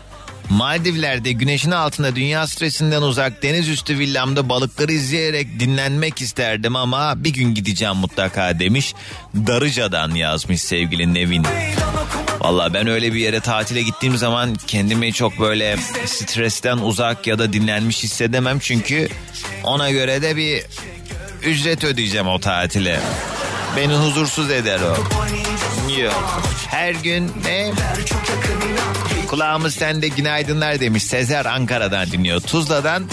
Maldivler'de güneşin altında dünya stresinden uzak deniz üstü villamda balıkları izleyerek dinlenmek isterdim ama bir gün gideceğim mutlaka demiş. Darıca'dan yazmış sevgili Nevin. Valla ben öyle bir yere tatile gittiğim zaman kendimi çok böyle stresten uzak ya da dinlenmiş hissedemem. Çünkü ona göre de bir ücret ödeyeceğim o tatile. Beni huzursuz eder o. Her gün ne? Kulağımız sende günaydınlar demiş. Sezer Ankara'dan dinliyor. Tuzla'dan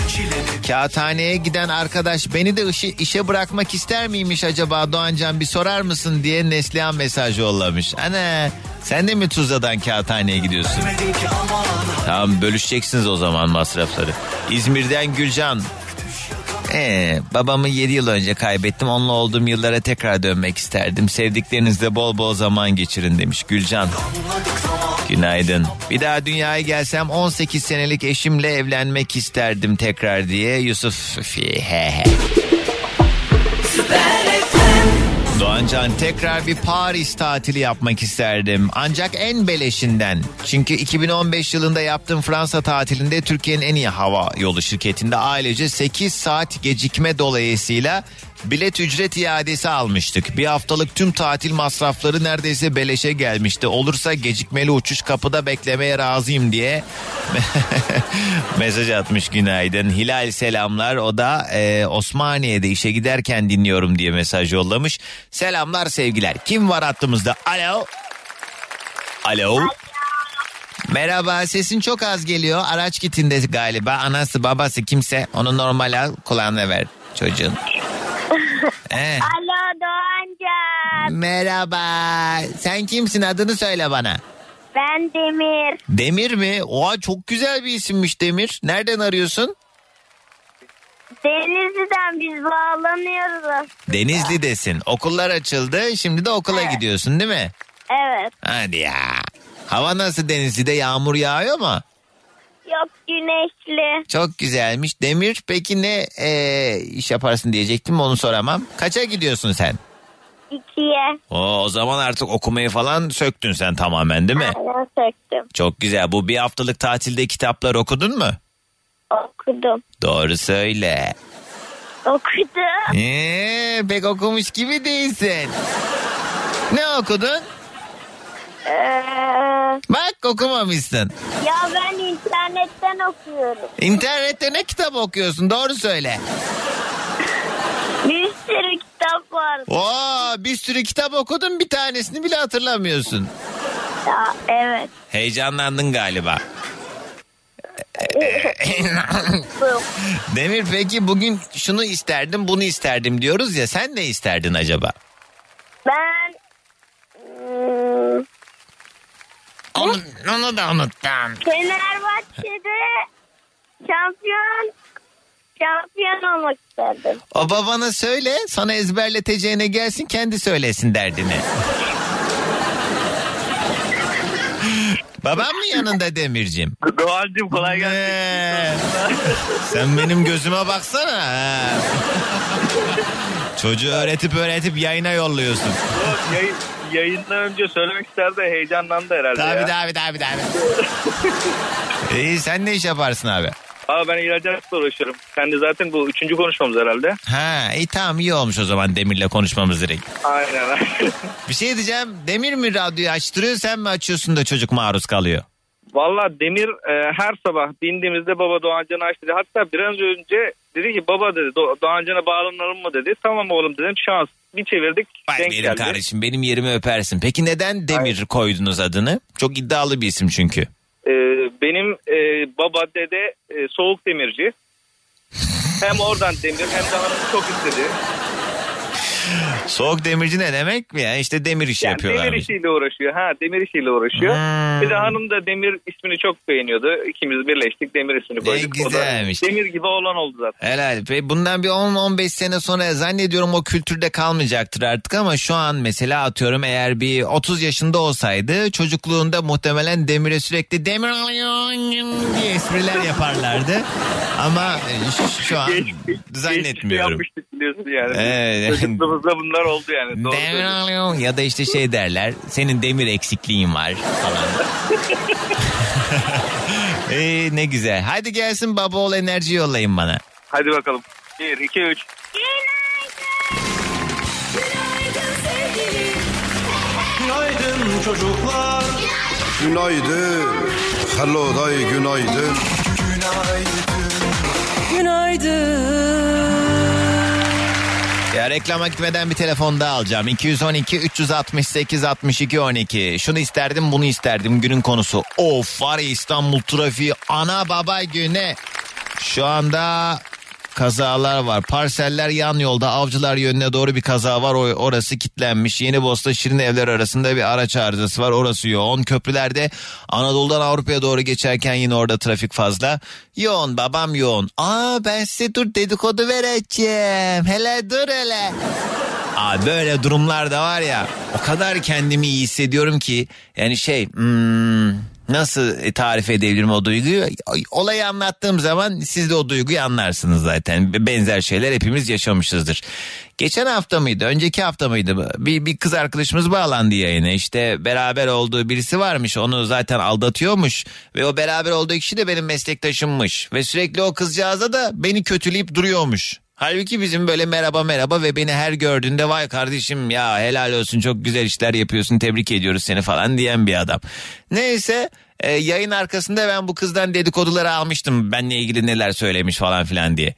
kağıthaneye giden arkadaş beni de işi, işe bırakmak ister miymiş acaba Doğancan bir sorar mısın diye Neslihan mesaj yollamış. Ana sen de mi Tuzla'dan kağıthaneye gidiyorsun? Tamam bölüşeceksiniz o zaman masrafları. İzmir'den Gülcan. Ee, babamı 7 yıl önce kaybettim. Onunla olduğum yıllara tekrar dönmek isterdim. Sevdiklerinizle bol bol zaman geçirin demiş Gülcan. Günaydın. Bir daha dünyaya gelsem 18 senelik eşimle evlenmek isterdim tekrar diye Yusuf. He. Doğancan tekrar bir Paris tatili yapmak isterdim. Ancak en beleşinden. Çünkü 2015 yılında yaptığım Fransa tatilinde Türkiye'nin en iyi hava yolu şirketinde ailece 8 saat gecikme dolayısıyla bilet ücret iadesi almıştık. Bir haftalık tüm tatil masrafları neredeyse beleşe gelmişti. Olursa gecikmeli uçuş kapıda beklemeye razıyım diye mesaj atmış günaydın. Hilal selamlar o da e, Osmaniye'de işe giderken dinliyorum diye mesaj yollamış. Selamlar sevgiler. Kim var hattımızda? Alo. Alo. Merhaba sesin çok az geliyor. Araç gitinde galiba. Anası babası kimse onu normal al kulağına ver çocuğun. Ee, Alo Doğancan. merhaba. Sen kimsin adını söyle bana. Ben Demir. Demir mi? Oha çok güzel bir isimmiş Demir. Nereden arıyorsun? Denizli'den biz bağlanıyoruz. Denizli'desin. Okullar açıldı. Şimdi de okula gidiyorsun değil mi? Evet. Hadi ya. Hava nasıl Denizli'de? Yağmur yağıyor mu? Yok güneşli. Çok güzelmiş. Demir peki ne e, iş yaparsın diyecektim onu soramam. Kaça gidiyorsun sen? İkiye. Oo, o zaman artık okumayı falan söktün sen tamamen değil mi? Aynen söktüm. Çok güzel. Bu bir haftalık tatilde kitaplar okudun mu? Okudum. Doğru söyle. Okudum. Ee, pek okumuş gibi değilsin. Ne okudun? Ee, Bak okumamışsın. ya ben internetten okuyorum. İnternette ne kitap okuyorsun? Doğru söyle. Bir sürü kitap var. Oo, bir sürü kitap okudun bir tanesini bile hatırlamıyorsun. Ya, evet. Heyecanlandın galiba. Demir peki bugün şunu isterdim bunu isterdim diyoruz ya sen ne isterdin acaba? Ben hmm, Onu, onu da unuttum. Fenerbahçe'de şampiyon şampiyon olmak isterdim. O babana söyle sana ezberleteceğine gelsin kendi söylesin derdini. Babam mı yanında Demircim? Doğancım kolay gelsin. Ee, sen benim gözüme baksana. ha. Çocuğu öğretip öğretip yayına yolluyorsun. Yok, yayın, yayından önce söylemek isterdi heyecanlandı herhalde Tabii ya. tabii tabii tabii. İyi sen ne iş yaparsın abi? Aa, ben ihracatla uğraşıyorum. Sen de zaten bu üçüncü konuşmamız herhalde. Ha iyi tamam iyi olmuş o zaman Demir'le konuşmamız direkt. Aynen aynen. Bir şey diyeceğim Demir mi radyoyu açtırıyor sen mi açıyorsun da çocuk maruz kalıyor? Valla Demir e, her sabah bindiğimizde baba Doğancan'ı aç dedi. Hatta biraz önce dedi ki baba dedi Do- Doğancan'a bağlanalım mı dedi. Tamam oğlum dedim şans. Bir çevirdik Vay benim geldi. kardeşim benim yerimi öpersin. Peki neden Demir koydunuz adını? Çok iddialı bir isim çünkü. E, benim e, baba dede e, soğuk demirci. hem oradan demir hem de hanım çok istedi. Soğuk demirci ne demek mi ya? İşte demir işi Yani yapıyorlar. demir işiyle uğraşıyor. Ha demir işiyle uğraşıyor. Hmm. Bir de hanım da demir ismini çok beğeniyordu. İkimiz birleştik demir ismini koyduk. O da güzelmiş. Demir gibi olan oldu zaten. Helal. Ve bundan bir 10-15 sene sonra zannediyorum o kültürde kalmayacaktır artık ama şu an mesela atıyorum eğer bir 30 yaşında olsaydı çocukluğunda muhtemelen Demir'e sürekli Demir alıyorsun diye espriler yaparlardı. Ama şu, şu an zannetmiyorum. Yapmıştık biliyorsun yani. Evet. Çocukluğumuzda bunlar oldu yani. Doğru Demir alıyorsun ya da işte şey derler senin demir eksikliğin var falan. ee, ne güzel. Hadi gelsin baba ol enerji yollayın bana. Hadi bakalım. 1, 2, 3. Günaydın çocuklar. Günaydın. Hello day günaydın. Ya reklama gitmeden bir telefon daha alacağım. 212 368 62 12. Şunu isterdim bunu isterdim günün konusu. Of var İstanbul trafiği ana baba güne. Şu anda kazalar var. Parseller yan yolda avcılar yönüne doğru bir kaza var. O- Orası kilitlenmiş. Yeni Bosna Şirin evler arasında bir araç arızası var. Orası yoğun. Köprülerde Anadolu'dan Avrupa'ya doğru geçerken yine orada trafik fazla. Yoğun babam yoğun. Aa ben size dur dedikodu vereceğim. Hele dur hele. Aa böyle durumlar da var ya o kadar kendimi iyi hissediyorum ki yani şey hmm, nasıl tarif edebilirim o duyguyu? Olayı anlattığım zaman siz de o duyguyu anlarsınız zaten. Benzer şeyler hepimiz yaşamışızdır. Geçen hafta mıydı önceki hafta mıydı? Bir, bir kız arkadaşımız bağlandı yayına. İşte beraber olduğu birisi varmış onu zaten aldatıyormuş. Ve o beraber olduğu kişi de benim meslektaşımmış. Ve sürekli o kızcağıza da beni kötüleyip duruyormuş. Halbuki bizim böyle merhaba merhaba ve beni her gördüğünde vay kardeşim ya helal olsun çok güzel işler yapıyorsun tebrik ediyoruz seni falan diyen bir adam. Neyse e, yayın arkasında ben bu kızdan dedikoduları almıştım benle ilgili neler söylemiş falan filan diye.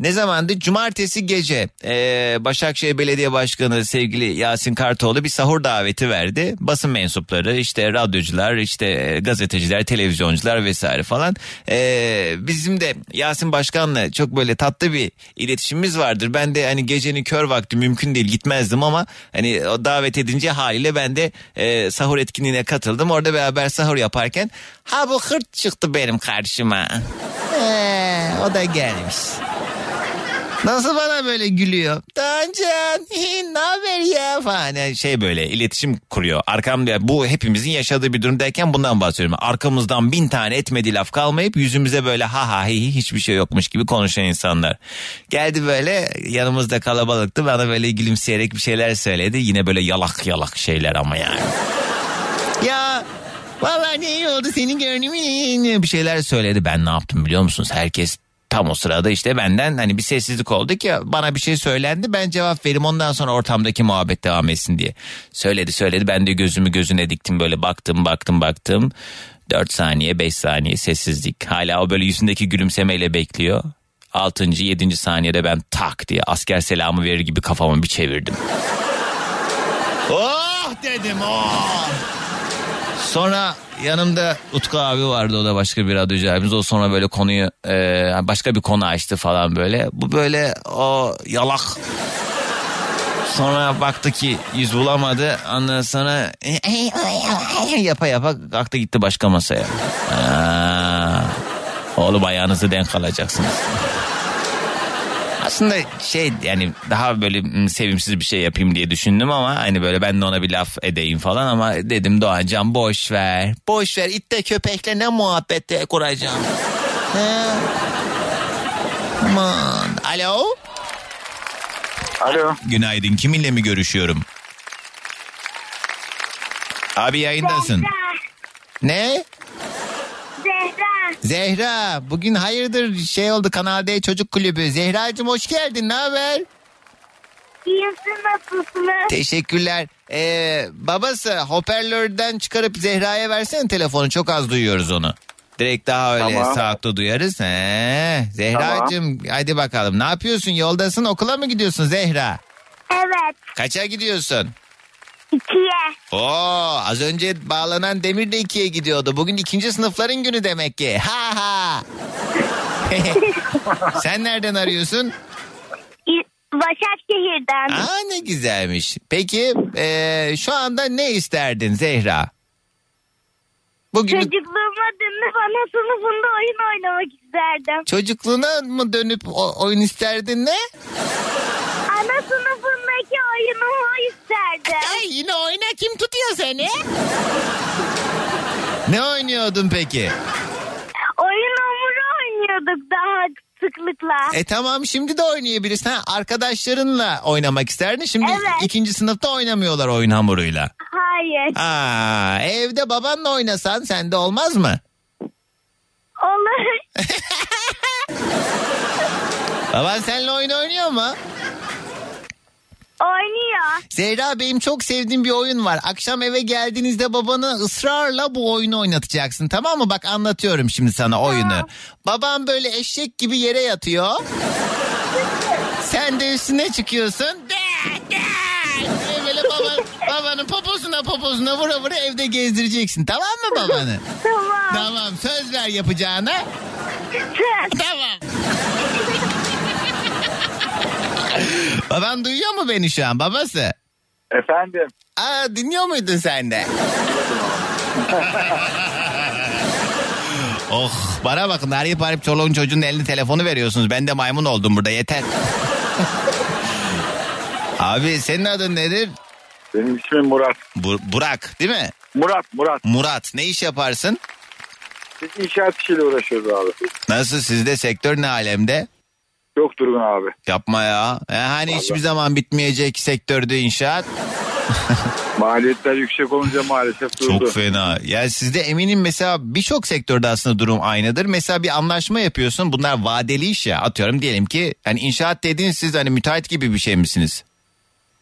Ne zamandı? Cumartesi gece e, Başakşehir Belediye Başkanı sevgili Yasin Kartoğlu bir sahur daveti verdi. Basın mensupları işte radyocular işte e, gazeteciler televizyoncular vesaire falan. E, bizim de Yasin Başkan'la çok böyle tatlı bir iletişimimiz vardır. Ben de hani gecenin kör vakti mümkün değil gitmezdim ama hani o davet edince haliyle ben de e, sahur etkinliğine katıldım. Orada beraber sahur yaparken ha bu hırt çıktı benim karşıma. Ee, o da gelmiş. Nasıl bana böyle gülüyor? Tancan ne haber ya falan Yani şey böyle iletişim kuruyor. Arkamda bu hepimizin yaşadığı bir durum derken bundan bahsediyorum. Arkamızdan bin tane etmediği laf kalmayıp yüzümüze böyle ha ha hi hi hiçbir şey yokmuş gibi konuşan insanlar. Geldi böyle yanımızda kalabalıktı bana böyle gülümseyerek bir şeyler söyledi. Yine böyle yalak yalak şeyler ama yani. ya Vallahi ne iyi oldu seni gördüm bir şeyler söyledi. Ben ne yaptım biliyor musunuz? Herkes tam o sırada işte benden hani bir sessizlik oldu ki bana bir şey söylendi ben cevap vereyim ondan sonra ortamdaki muhabbet devam etsin diye. Söyledi söyledi ben de gözümü gözüne diktim böyle baktım baktım baktım. 4 saniye 5 saniye sessizlik hala o böyle yüzündeki gülümsemeyle bekliyor. 6. 7. saniyede ben tak diye asker selamı verir gibi kafamı bir çevirdim. Oh dedim oh. Sonra yanımda Utku abi vardı o da başka bir radyocu abimiz. O sonra böyle konuyu e, başka bir konu açtı falan böyle. Bu böyle o yalak. Sonra baktı ki yüz bulamadı. Ondan sonra yapa yapa kalktı gitti başka masaya. Aa, oğlum ayağınızı denk alacaksınız. Aslında şey yani daha böyle mm, sevimsiz bir şey yapayım diye düşündüm ama hani böyle ben de ona bir laf edeyim falan ama dedim Doğancan boş ver. Boş ver itte köpekle ne muhabbette kuracağım. Aman. Alo. Alo. Günaydın kiminle mi görüşüyorum? Abi yayındasın. Ne? Zehra. Zehra bugün hayırdır şey oldu Kanal D Çocuk Kulübü. Zehracığım hoş geldin ne haber? İyimsin nasılsınız? Teşekkürler. Ee, babası hoparlörden çıkarıp Zehra'ya versene telefonu çok az duyuyoruz onu. Direkt daha öyle Tamam. saatte duyarız. He, Zehracığım hadi bakalım ne yapıyorsun yoldasın okula mı gidiyorsun Zehra? Evet. Kaça gidiyorsun? İkiye. Oo az önce bağlanan Demir de ikiye gidiyordu. Bugün ikinci sınıfların günü demek ki. Ha ha. Sen nereden arıyorsun? Başakşehir'den. Aa ne güzelmiş. Peki eee, şu anda ne isterdin Zehra? Bugün Çocukluğuma dönüp ana sınıfında oyun oynamak isterdim. çocukluğuna mı dönüp o- oyun isterdin ne? Ana sınıfındaki oyunumu isterdim. Ay yine oyna kim tutuyor seni? ne oynuyordun peki? Oyun hamuru oynuyorduk daha sıklıkla. E tamam şimdi de oynayabilirsin. Ha, arkadaşlarınla oynamak isterdin. Şimdi Evet. ikinci sınıfta oynamıyorlar oyun hamuruyla. Hayır. Aa, evde babanla oynasan sende olmaz mı? Olur. Baban seninle oyun oynuyor mu? Oynuyor. Zehra benim çok sevdiğim bir oyun var. Akşam eve geldiğinizde babana ısrarla bu oyunu oynatacaksın tamam mı? Bak anlatıyorum şimdi sana oyunu. Babam böyle eşek gibi yere yatıyor. Sen de üstüne çıkıyorsun. Böyle baba, babanın poposuna poposuna vura vura evde gezdireceksin. Tamam mı babanı? Tamam. tamam söz ver yapacağına. tamam. Baban duyuyor mu beni şu an babası? Efendim. Aa dinliyor muydun sen de? oh bana bakın arayıp arayıp çoluğun çocuğun eline telefonu veriyorsunuz. Ben de maymun oldum burada yeter. Abi senin adın nedir? Benim ismim Murat. Bu- Burak değil mi? Murat, Murat. Murat ne iş yaparsın? Biz inşaat işiyle uğraşıyoruz abi. Nasıl sizde sektör ne alemde? Çok durgun abi. Yapma ya. E, hani hiçbir zaman bitmeyecek sektörde inşaat. Maliyetler yüksek olunca maalesef durdu. Çok fena. Ya sizde eminim mesela birçok sektörde aslında durum aynıdır. Mesela bir anlaşma yapıyorsun. Bunlar vadeli iş ya. Atıyorum diyelim ki hani inşaat dediğin siz hani müteahhit gibi bir şey misiniz?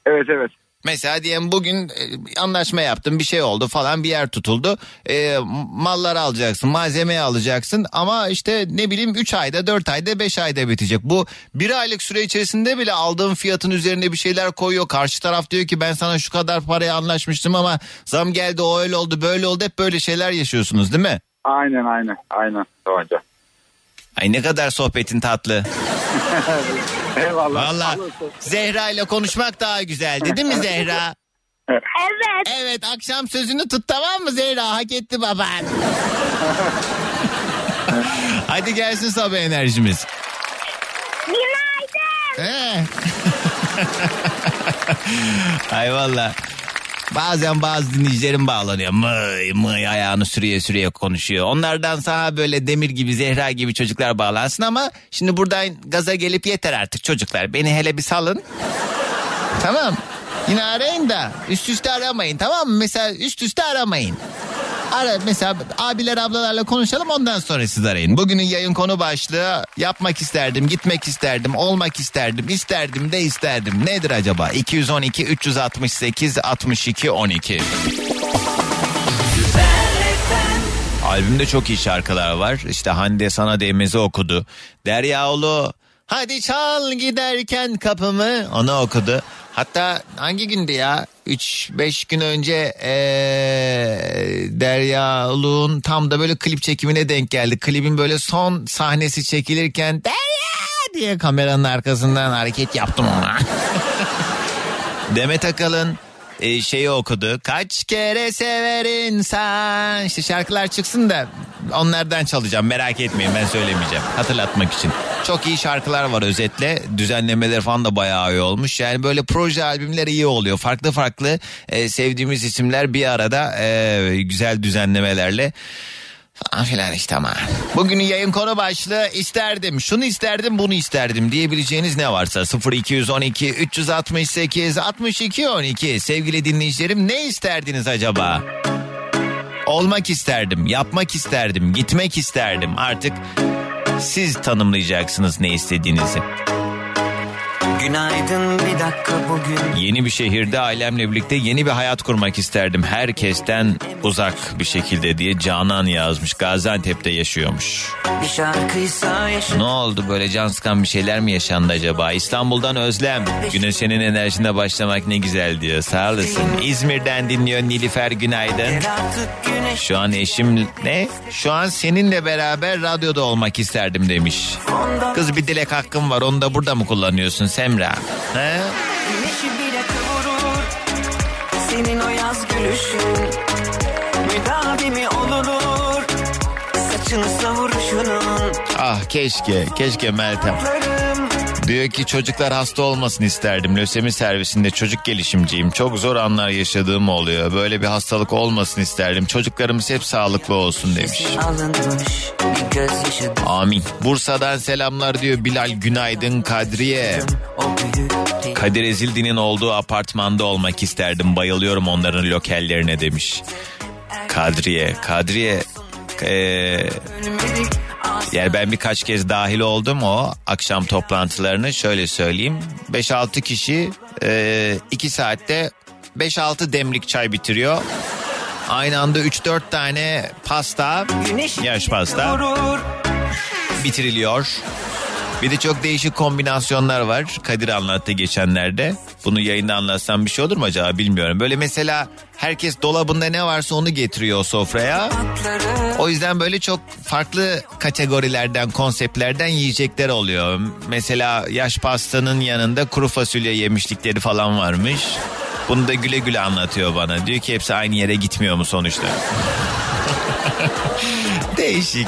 Evet evet. Mesela diyelim bugün e, anlaşma yaptın bir şey oldu falan bir yer tutuldu. E, malları alacaksın malzemeyi alacaksın ama işte ne bileyim 3 ayda 4 ayda 5 ayda bitecek. Bu bir aylık süre içerisinde bile aldığın fiyatın üzerine bir şeyler koyuyor. Karşı taraf diyor ki ben sana şu kadar paraya anlaşmıştım ama zam geldi o öyle oldu böyle oldu hep böyle şeyler yaşıyorsunuz değil mi? Aynen aynen aynen. Hocam. Ay ne kadar sohbetin tatlı. Eyvallah. Valla Zehra ile konuşmak daha güzeldi değil mi Zehra? Evet. Evet akşam sözünü tut tamam mı Zehra? Hak etti baban. Hadi gelsin sabah enerjimiz. Günaydın. He. Ay valla. Bazen bazı dinleyicilerim bağlanıyor. Mıy mıy ayağını sürüye sürüye konuşuyor. Onlardan sana böyle demir gibi Zehra gibi çocuklar bağlansın ama şimdi buradan gaza gelip yeter artık çocuklar. Beni hele bir salın. tamam. Yine arayın da üst üste aramayın tamam mı? Mesela üst üste aramayın. Ara mesela abiler ablalarla konuşalım ondan sonra siz arayın. Bugünün yayın konu başlığı yapmak isterdim, gitmek isterdim, olmak isterdim, isterdim de isterdim. Nedir acaba? 212 368 62 12. Albümde çok iyi şarkılar var. İşte Hande sana değmezi okudu. Derya Ulu hadi çal giderken kapımı onu okudu. Hatta hangi gündü ya? 3-5 gün önce ee, Derya Uluğ'un tam da böyle klip çekimine denk geldi. Klibin böyle son sahnesi çekilirken Derya diye kameranın arkasından hareket yaptım ona. Demet Akalın e, şeyi okudu. Kaç kere sever insan. İşte şarkılar çıksın da onlardan çalacağım merak etmeyin ben söylemeyeceğim. Hatırlatmak için. Çok iyi şarkılar var özetle. Düzenlemeler falan da bayağı iyi olmuş. Yani böyle proje albümler iyi oluyor. Farklı farklı e, sevdiğimiz isimler bir arada e, güzel düzenlemelerle falan filan işte ama. Bugünün yayın konu başlığı isterdim, şunu isterdim, bunu isterdim diyebileceğiniz ne varsa 0212 368 62 12 sevgili dinleyicilerim ne isterdiniz acaba? Olmak isterdim, yapmak isterdim, gitmek isterdim. Artık siz tanımlayacaksınız ne istediğinizi. Günaydın bir dakika bugün Yeni bir şehirde ailemle birlikte yeni bir hayat kurmak isterdim. Herkesten uzak bir şekilde diye Canan yazmış. Gaziantep'te yaşıyormuş. bir şarkıysa yaşa Ne oldu böyle can sıkan bir şeyler mi yaşandı acaba? İstanbul'dan Özlem. Güne senin enerjinde başlamak ne güzel diyor. Sağ olasın. İzmir'den dinliyor Nilüfer günaydın. Şu an eşim ne? Şu an seninle beraber radyoda olmak isterdim demiş. Kız bir dilek hakkım var onu da burada mı kullanıyorsun Semra? He? Güneşi bile kıvırır Senin o yaz gülüşün Müdavimi olur Saçını savuruşunun Ah keşke, keşke Meltem. Diyor ki çocuklar hasta olmasın isterdim. Lösemi servisinde çocuk gelişimciyim. Çok zor anlar yaşadığım oluyor. Böyle bir hastalık olmasın isterdim. Çocuklarımız hep sağlıklı olsun demiş. Amin. Bursa'dan selamlar diyor Bilal Günaydın Kadriye. Kadir Ezildi'nin olduğu apartmanda olmak isterdim. Bayılıyorum onların lokallerine demiş. Kadriye, Kadriye... Eee yani ben birkaç kez dahil oldum o akşam toplantılarını şöyle söyleyeyim. 5-6 kişi 2 saatte 5-6 demlik çay bitiriyor. Aynı anda 3-4 tane pasta, yaş pasta bitiriliyor. Bir de çok değişik kombinasyonlar var. Kadir anlattı geçenlerde. Bunu yayında anlatsam bir şey olur mu acaba bilmiyorum. Böyle mesela herkes dolabında ne varsa onu getiriyor sofraya. O yüzden böyle çok farklı kategorilerden, konseptlerden yiyecekler oluyor. Mesela yaş pastanın yanında kuru fasulye yemişlikleri falan varmış. Bunu da güle güle anlatıyor bana. Diyor ki hepsi aynı yere gitmiyor mu sonuçta? Değişik.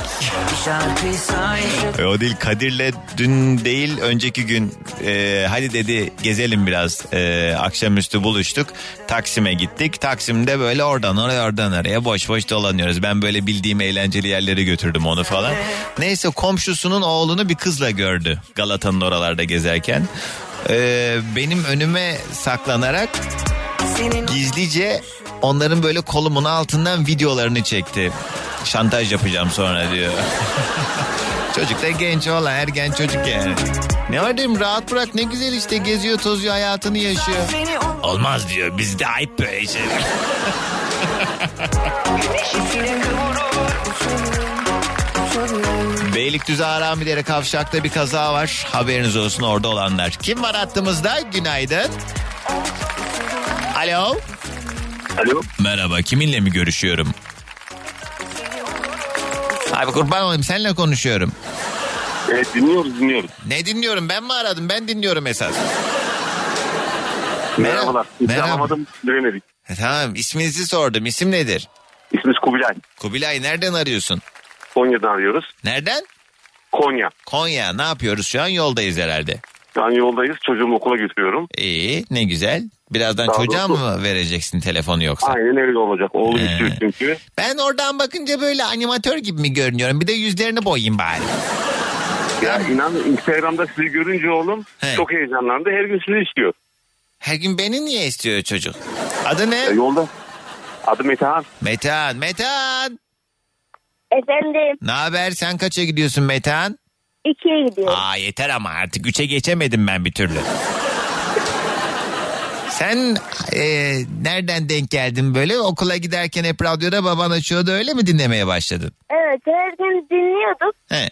E, O değil Kadir'le dün değil önceki gün. E, hadi dedi gezelim biraz. E, akşamüstü buluştuk Taksim'e gittik. Taksim'de böyle oradan oraya oradan oraya boş boş dolanıyoruz. Ben böyle bildiğim eğlenceli yerlere götürdüm onu falan. Neyse komşusunun oğlunu bir kızla gördü Galata'nın oralarda gezerken. E, benim önüme saklanarak gizlice onların böyle kolumun altından videolarını çekti şantaj yapacağım sonra diyor. Çocuk da genç olan ergen çocuk yani. Ne var diyeyim rahat bırak ne güzel işte geziyor tozuyor hayatını yaşıyor. Olmaz diyor bizde ayıp böyle şeyler. Beylikdüzü Haramileri Kavşak'ta bir kaza var. Haberiniz olsun orada olanlar. Kim var hattımızda? Günaydın. Alo. Alo. Merhaba kiminle mi görüşüyorum? Abi kurban olayım seninle konuşuyorum. Evet dinliyoruz dinliyoruz. Ne dinliyorum ben mi aradım ben dinliyorum esas. Merhabalar. Merhaba. alamadım bilemedik. E, tamam isminizi sordum isim nedir? İsmimiz Kubilay. Kubilay nereden arıyorsun? Konya'dan arıyoruz. Nereden? Konya. Konya ne yapıyoruz şu an yoldayız herhalde. Şu an yoldayız. Çocuğumu okula götürüyorum. İyi ne güzel. Birazdan Sağ çocuğa olun. mı vereceksin telefonu yoksa? Aynen öyle olacak. Oğlum Ee. istiyor çünkü. Ben oradan bakınca böyle animatör gibi mi görünüyorum? Bir de yüzlerini boyayayım bari. Ya inan Instagram'da sizi görünce oğlum He. çok heyecanlandı. Her gün sizi istiyor. Her gün beni niye istiyor çocuk? Adı ne? Ya yolda. Adı Metehan. Metehan. Metehan. Efendim Ne haber? Sen kaça gidiyorsun Metehan? ikiye gidiyorum. Aa yeter ama artık üçe geçemedim ben bir türlü. Sen e, nereden denk geldin böyle? Okula giderken hep radyoda baban açıyordu öyle mi dinlemeye başladın? Evet her gün dinliyorduk. He.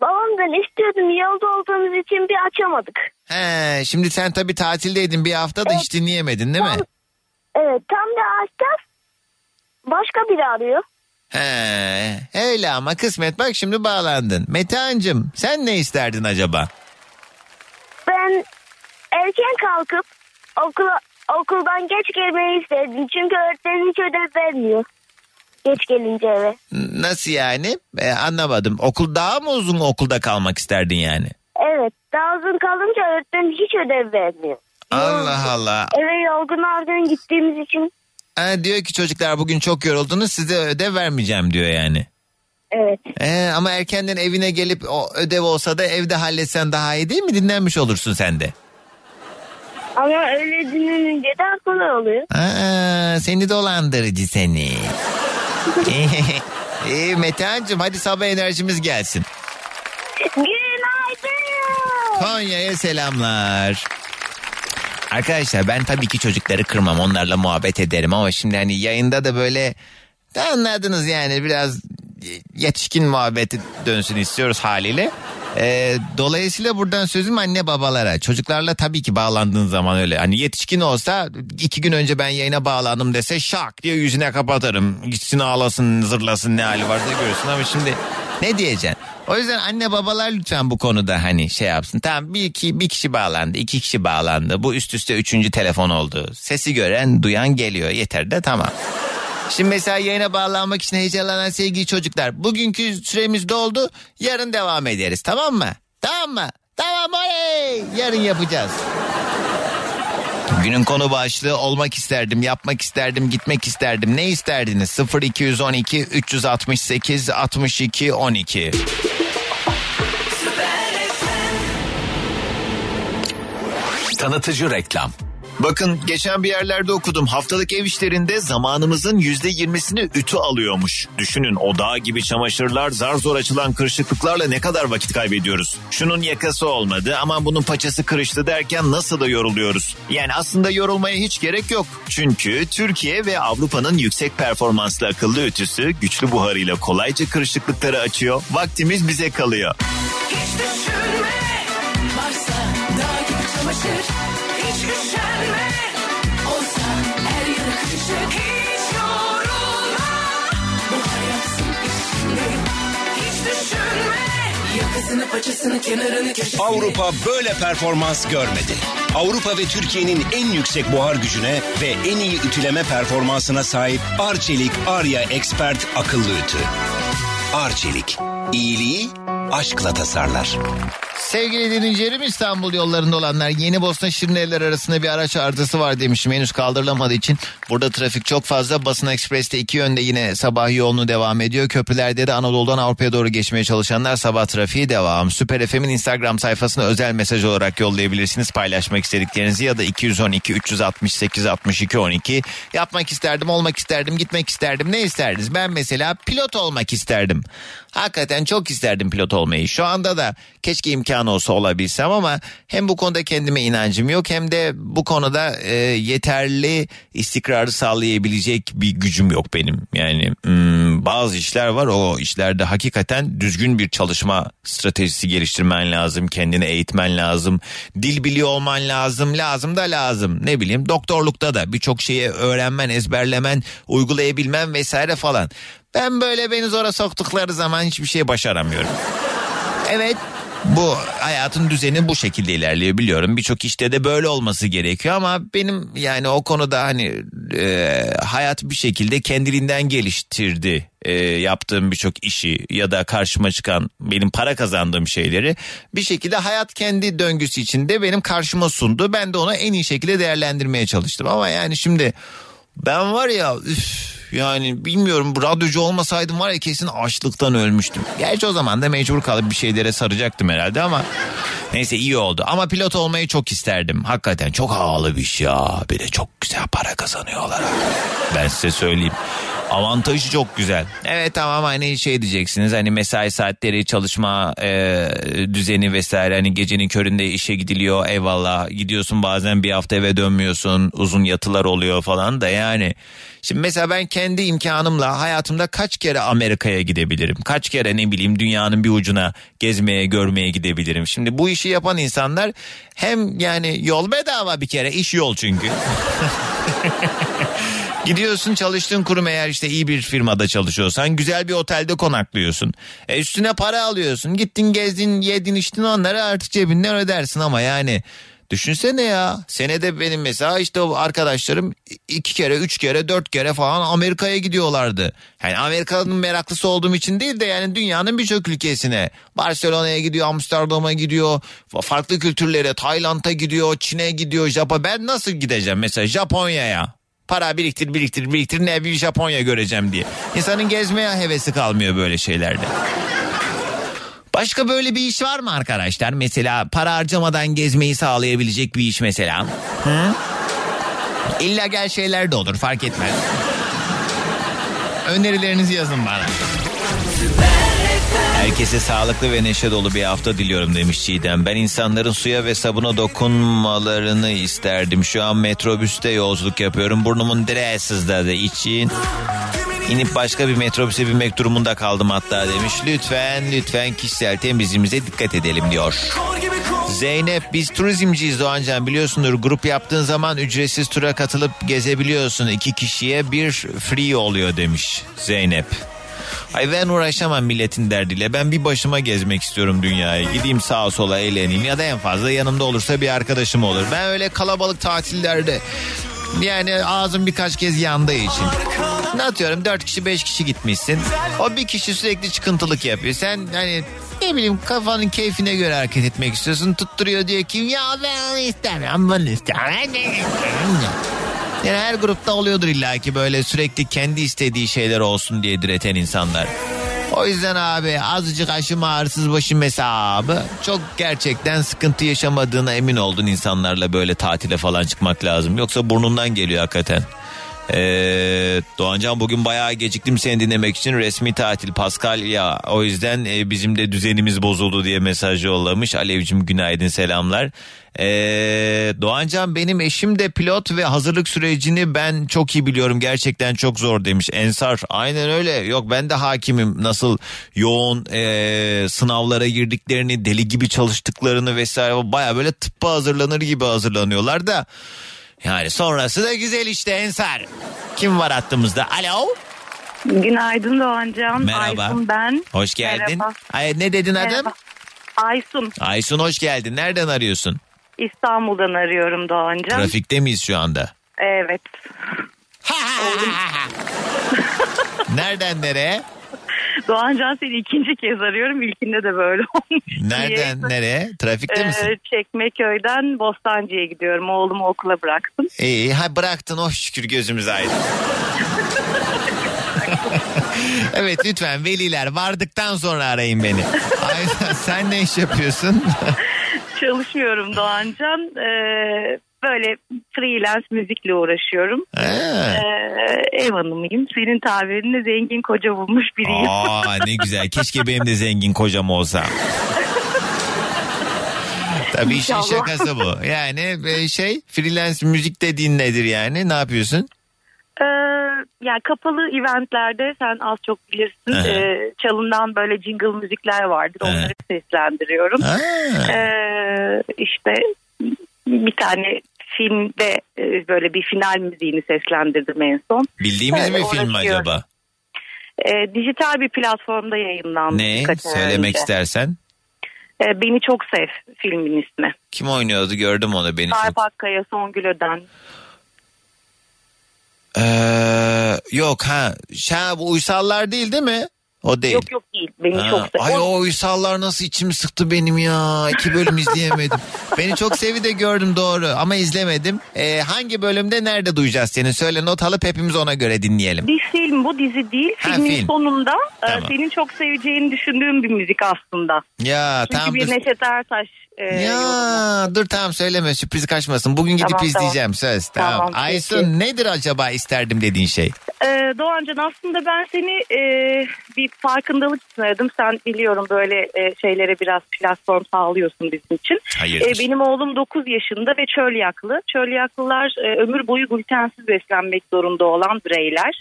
Babamdan istiyordum yolda olduğumuz için bir açamadık. He, şimdi sen tabii tatildeydin bir hafta da hiç dinleyemedin değil mi? Evet tam da açacağız. başka biri arıyor. He, öyle ama kısmet bak şimdi bağlandın. Metehan'cığım sen ne isterdin acaba? Ben erken kalkıp okula okuldan geç gelmeyi isterdim. Çünkü öğretmenim hiç ödev vermiyor. Geç gelince eve. Nasıl yani? E, anlamadım. Okul daha mı uzun okulda kalmak isterdin yani? Evet. Daha uzun kalınca öğretmenim hiç ödev vermiyor. Allah Allah. Eve yorgun argın gittiğimiz için. Ha, diyor ki çocuklar bugün çok yoruldunuz size ödev vermeyeceğim diyor yani. Evet. E, ama erkenden evine gelip o ödev olsa da evde halletsen daha iyi değil mi? Dinlenmiş olursun sen de. Ama öyle dinlenince daha kolay oluyor. Aa, seni dolandırıcı seni. İyi Metehan'cığım hadi sabah enerjimiz gelsin. Günaydın. Konya'ya selamlar. Arkadaşlar ben tabii ki çocukları kırmam onlarla muhabbet ederim ama şimdi hani yayında da böyle anladınız yani biraz yetişkin muhabbeti dönsün istiyoruz haliyle. Ee, dolayısıyla buradan sözüm anne babalara. Çocuklarla tabii ki bağlandığın zaman öyle. Hani yetişkin olsa iki gün önce ben yayına bağlandım dese şak diye yüzüne kapatırım. Gitsin ağlasın zırlasın ne hali varsa görsün ama şimdi ne diyeceksin? O yüzden anne babalar lütfen bu konuda hani şey yapsın. Tamam bir, iki, bir kişi bağlandı, iki kişi bağlandı. Bu üst üste üçüncü telefon oldu. Sesi gören, duyan geliyor. Yeter de tamam. Şimdi mesela yayına bağlanmak için heyecanlanan sevgili çocuklar. Bugünkü süremiz doldu. Yarın devam ederiz tamam mı? Tamam mı? Tamam oley. Yarın yapacağız. Günün konu başlığı olmak isterdim, yapmak isterdim, gitmek isterdim. Ne isterdiniz? 0212 368 62 12. Tanıtıcı reklam. Bakın geçen bir yerlerde okudum. Haftalık ev işlerinde zamanımızın yüzde yirmisini ütü alıyormuş. Düşünün o dağ gibi çamaşırlar zar zor açılan kırışıklıklarla ne kadar vakit kaybediyoruz. Şunun yakası olmadı ama bunun paçası kırıştı derken nasıl da yoruluyoruz. Yani aslında yorulmaya hiç gerek yok. Çünkü Türkiye ve Avrupa'nın yüksek performanslı akıllı ütüsü güçlü buharıyla kolayca kırışıklıkları açıyor. Vaktimiz bize kalıyor. Hiç düşünme Varsa dağ gibi çamaşır Avrupa böyle performans görmedi. Avrupa ve Türkiye'nin en yüksek buhar gücüne ve en iyi ütüleme performansına sahip Arçelik Arya Expert akıllı ütü. Arçelik, iyiliği aşkla tasarlar. Sevgili dinleyicilerim İstanbul yollarında olanlar Yeni Bosna Şirinevler arasında bir araç arızası var demişim. Henüz kaldırılamadığı için burada trafik çok fazla. Basın Ekspres'te iki yönde yine sabah yoğunluğu devam ediyor. Köprülerde de Anadolu'dan Avrupa'ya doğru geçmeye çalışanlar sabah trafiği devam. Süper FM'in Instagram sayfasına özel mesaj olarak yollayabilirsiniz. Paylaşmak istediklerinizi ya da 212 368 62 12 yapmak isterdim, olmak isterdim, gitmek isterdim. Ne isterdiniz? Ben mesela pilot olmak isterdim. Hakikaten çok isterdim pilot olmayı. Şu anda da keşke imkanı olsa olabilsem ama hem bu konuda kendime inancım yok hem de bu konuda e, yeterli istikrarı sağlayabilecek bir gücüm yok benim. Yani hmm, bazı işler var o işlerde hakikaten düzgün bir çalışma stratejisi geliştirmen lazım. Kendini eğitmen lazım. Dil biliyor olman lazım. Lazım da lazım. Ne bileyim doktorlukta da birçok şeyi öğrenmen, ezberlemen, uygulayabilmen vesaire falan. Ben böyle beni zora soktukları zaman hiçbir şey başaramıyorum. Evet bu hayatın düzeni bu şekilde ilerliyor biliyorum. Birçok işte de böyle olması gerekiyor ama benim yani o konuda hani e, hayat bir şekilde kendiliğinden geliştirdi e, yaptığım birçok işi ya da karşıma çıkan benim para kazandığım şeyleri bir şekilde hayat kendi döngüsü içinde benim karşıma sundu. Ben de onu en iyi şekilde değerlendirmeye çalıştım ama yani şimdi ben var ya üf, yani bilmiyorum radyocu olmasaydım var ya kesin açlıktan ölmüştüm. Gerçi o zaman da mecbur kalıp bir şeylere saracaktım herhalde ama neyse iyi oldu. Ama pilot olmayı çok isterdim. Hakikaten çok havalı bir iş ya. Bir de çok güzel para kazanıyorlar. Ben size söyleyeyim. Avantajı çok güzel. Evet tamam hani şey diyeceksiniz hani mesai saatleri çalışma e, düzeni vesaire hani gecenin köründe işe gidiliyor eyvallah gidiyorsun bazen bir hafta eve dönmüyorsun uzun yatılar oluyor falan da yani. Şimdi mesela ben kendi imkanımla hayatımda kaç kere Amerika'ya gidebilirim? Kaç kere ne bileyim dünyanın bir ucuna gezmeye görmeye gidebilirim? Şimdi bu işi yapan insanlar hem yani yol bedava bir kere iş yol çünkü. Gidiyorsun çalıştığın kurum eğer işte iyi bir firmada çalışıyorsan güzel bir otelde konaklıyorsun. E üstüne para alıyorsun. Gittin gezdin yedin içtin onları artık cebinden ödersin ama yani düşünsene ya senede benim mesela işte o arkadaşlarım iki kere üç kere dört kere falan Amerika'ya gidiyorlardı. Yani Amerika'nın meraklısı olduğum için değil de yani dünyanın birçok ülkesine. Barcelona'ya gidiyor Amsterdam'a gidiyor farklı kültürlere Tayland'a gidiyor Çin'e gidiyor Japonya ben nasıl gideceğim mesela Japonya'ya para biriktir biriktir biriktir ne bir Japonya göreceğim diye. İnsanın gezmeye hevesi kalmıyor böyle şeylerde. Başka böyle bir iş var mı arkadaşlar? Mesela para harcamadan gezmeyi sağlayabilecek bir iş mesela. Hı? İlla gel şeyler de olur fark etmez. Önerilerinizi yazın bana. Herkese sağlıklı ve neşe dolu bir hafta diliyorum demiş Çiğdem. Ben insanların suya ve sabuna dokunmalarını isterdim. Şu an metrobüste yolculuk yapıyorum. Burnumun direği sızladı için. İnip başka bir metrobüse binmek durumunda kaldım hatta demiş. Lütfen lütfen kişisel temizliğimize dikkat edelim diyor. Zeynep biz turizmciyiz Doğancan biliyorsundur grup yaptığın zaman ücretsiz tura katılıp gezebiliyorsun. iki kişiye bir free oluyor demiş Zeynep. Ay ben uğraşamam milletin derdiyle. Ben bir başıma gezmek istiyorum dünyayı. Gideyim sağa sola eğleneyim ya da en fazla yanımda olursa bir arkadaşım olur. Ben öyle kalabalık tatillerde yani ağzım birkaç kez yandığı için. Ne atıyorum dört kişi beş kişi gitmişsin. O bir kişi sürekli çıkıntılık yapıyor. Sen hani ne bileyim kafanın keyfine göre hareket etmek istiyorsun. Tutturuyor diyor ki ya ben istemem bunu istemem. Yani her grupta oluyordur illaki böyle sürekli kendi istediği şeyler olsun diye direten insanlar. O yüzden abi azıcık aşım ağrısız başım hesabı çok gerçekten sıkıntı yaşamadığına emin oldun insanlarla böyle tatile falan çıkmak lazım. Yoksa burnundan geliyor hakikaten. Ee, Doğancan bugün bayağı geciktim seni dinlemek için. Resmi tatil Pascal ya. O yüzden e, bizim de düzenimiz bozuldu diye mesaj yollamış. Alevcim günaydın selamlar. Ee, Doğancan benim eşim de pilot ve hazırlık sürecini ben çok iyi biliyorum. Gerçekten çok zor demiş. Ensar aynen öyle. Yok ben de hakimim. Nasıl yoğun e, sınavlara girdiklerini deli gibi çalıştıklarını vesaire baya böyle tıbba hazırlanır gibi hazırlanıyorlar da yani sonrası da güzel işte Ensar. Kim var hattımızda? Alo. Günaydın Doğancan. Merhaba. Aysun ben. Hoş geldin. Merhaba. Ay, ne dedin adım? Merhaba. Aysun. Aysun hoş geldin. Nereden arıyorsun? İstanbul'dan arıyorum Doğancan. Trafikte miyiz şu anda? Evet. Nereden nereye? Doğancan seni ikinci kez arıyorum. İlkinde de böyle olmuş. Nereden nereye? Trafikte Ee, misin? Çekmeköy'den Bostancı'ya gidiyorum. Oğlumu okula bıraktım. İyi ha bıraktın oh şükür gözümüz aydın. evet lütfen veliler vardıktan sonra arayın beni. Aynen sen ne iş yapıyorsun? Çalışmıyorum Doğancan. Ee, böyle freelance müzikle uğraşıyorum. Ee, ev hanımıyım. Senin tabirinle zengin koca bulmuş biriyim. Aa ne güzel. Keşke benim de zengin kocam olsa. Tabii işin şakası bu. Yani e, şey freelance müzik dediğin nedir yani? Ne yapıyorsun? Ee, yani kapalı eventlerde sen az çok bilirsin. Ee, çalınan böyle jingle müzikler vardır. Onları seslendiriyorum. Ee, işte bir tane filmde e, böyle bir final müziğini seslendirdim en son. Bildiğimiz Öyle mi film uğraşıyorum. acaba? Ee, dijital bir platformda yayınlandı. Ne? Söylemek önce. istersen. Ee, Beni Çok Sev filmin ismi. Kim oynuyordu gördüm onu beni. Sarp Akkaya, Songül Öden. Ee, yok ha. Ha bu uysallar değil değil mi? O değil. Yok yok değil. Beni Ha, çok sev. Ay O- uysallar nasıl içimi sıktı benim ya. İki bölüm izleyemedim. Beni çok sevi de gördüm doğru ama izlemedim. Ee, hangi bölümde nerede duyacağız seni? Söyle not alıp hepimiz ona göre dinleyelim. Bir film bu dizi değil. Ha, Filmin film. sonunda e, Tamam. senin çok seveceğini düşündüğüm bir müzik aslında. Ya Çünkü tamam bir. Neşet Ertaş. E, Ya dur tamam söyleme sürpriz kaçmasın. Bugün gidip Tamam, izleyeceğim söz. Tamam. Tamam, peki. Aysun nedir acaba isterdim dediğin şey? Ee, Doğancan aslında ben seni e, bir farkındalık için aradım. Sen biliyorum böyle e, şeylere biraz platform sağlıyorsun bizim için. Hayırdır? E, benim oğlum 9 yaşında ve çölyaklı. Çölyaklılar e, ömür boyu glutensiz beslenmek zorunda olan bireyler.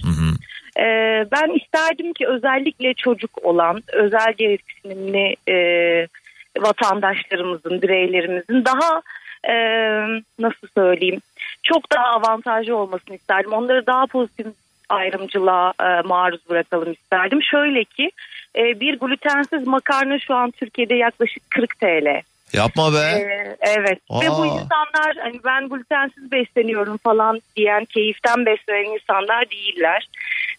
E, ben isterdim ki özellikle çocuk olan, özel gereksinimli e, vatandaşlarımızın, bireylerimizin daha e, nasıl söyleyeyim çok daha avantajlı olmasını isterdim. Onları daha pozitif ayrımcılığa e, maruz bırakalım isterdim. Şöyle ki e, bir glutensiz makarna şu an Türkiye'de yaklaşık 40 TL. Yapma be. Ee, evet ve bu Aa. insanlar hani ben glutensiz besleniyorum falan diyen keyiften beslenen insanlar değiller.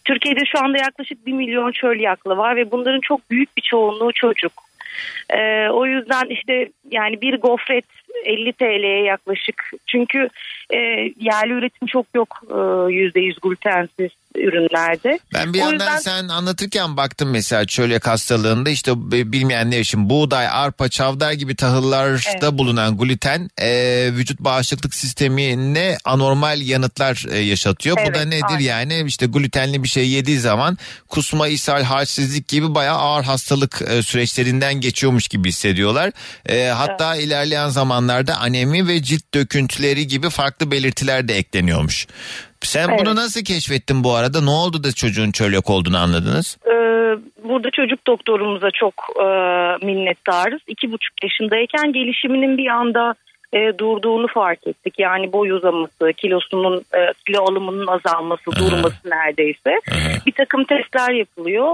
Türkiye'de şu anda yaklaşık 1 milyon çölyaklı var ve bunların çok büyük bir çoğunluğu çocuk. Ee, o yüzden işte yani bir gofret 50 TL'ye yaklaşık. Çünkü e, yerli üretim çok yok e, %100 glutensiz ürünlerde. Ben bir O yandan yüzden- sen anlatırken baktım mesela çölyak hastalığında işte bilmeyenler için buğday, arpa, çavdar gibi tahıllarda Evet. bulunan gluten e, vücut bağışıklık sistemine anormal yanıtlar e, yaşatıyor. Bu da Evet, nedir aynen. yani işte glutenli bir şey yediği zaman kusma, ishal, halsizlik gibi bayağı ağır hastalık e, süreçlerinden geçiyormuş gibi hissediyorlar. E, hatta ilerleyen zamanlarda anemi ve cilt döküntüleri gibi farklı belirtiler de ekleniyormuş. Sen Evet. bunu nasıl keşfettin bu arada? Ne oldu da çocuğun çölyak olduğunu anladınız? Ee, burada çocuk doktorumuza çok e, minnettarız. İki buçuk yaşındayken gelişiminin bir anda e, durduğunu fark ettik. Yani boy uzaması, kilosunun e, kilo alımının azalması, durması neredeyse. Bir takım testler yapılıyor.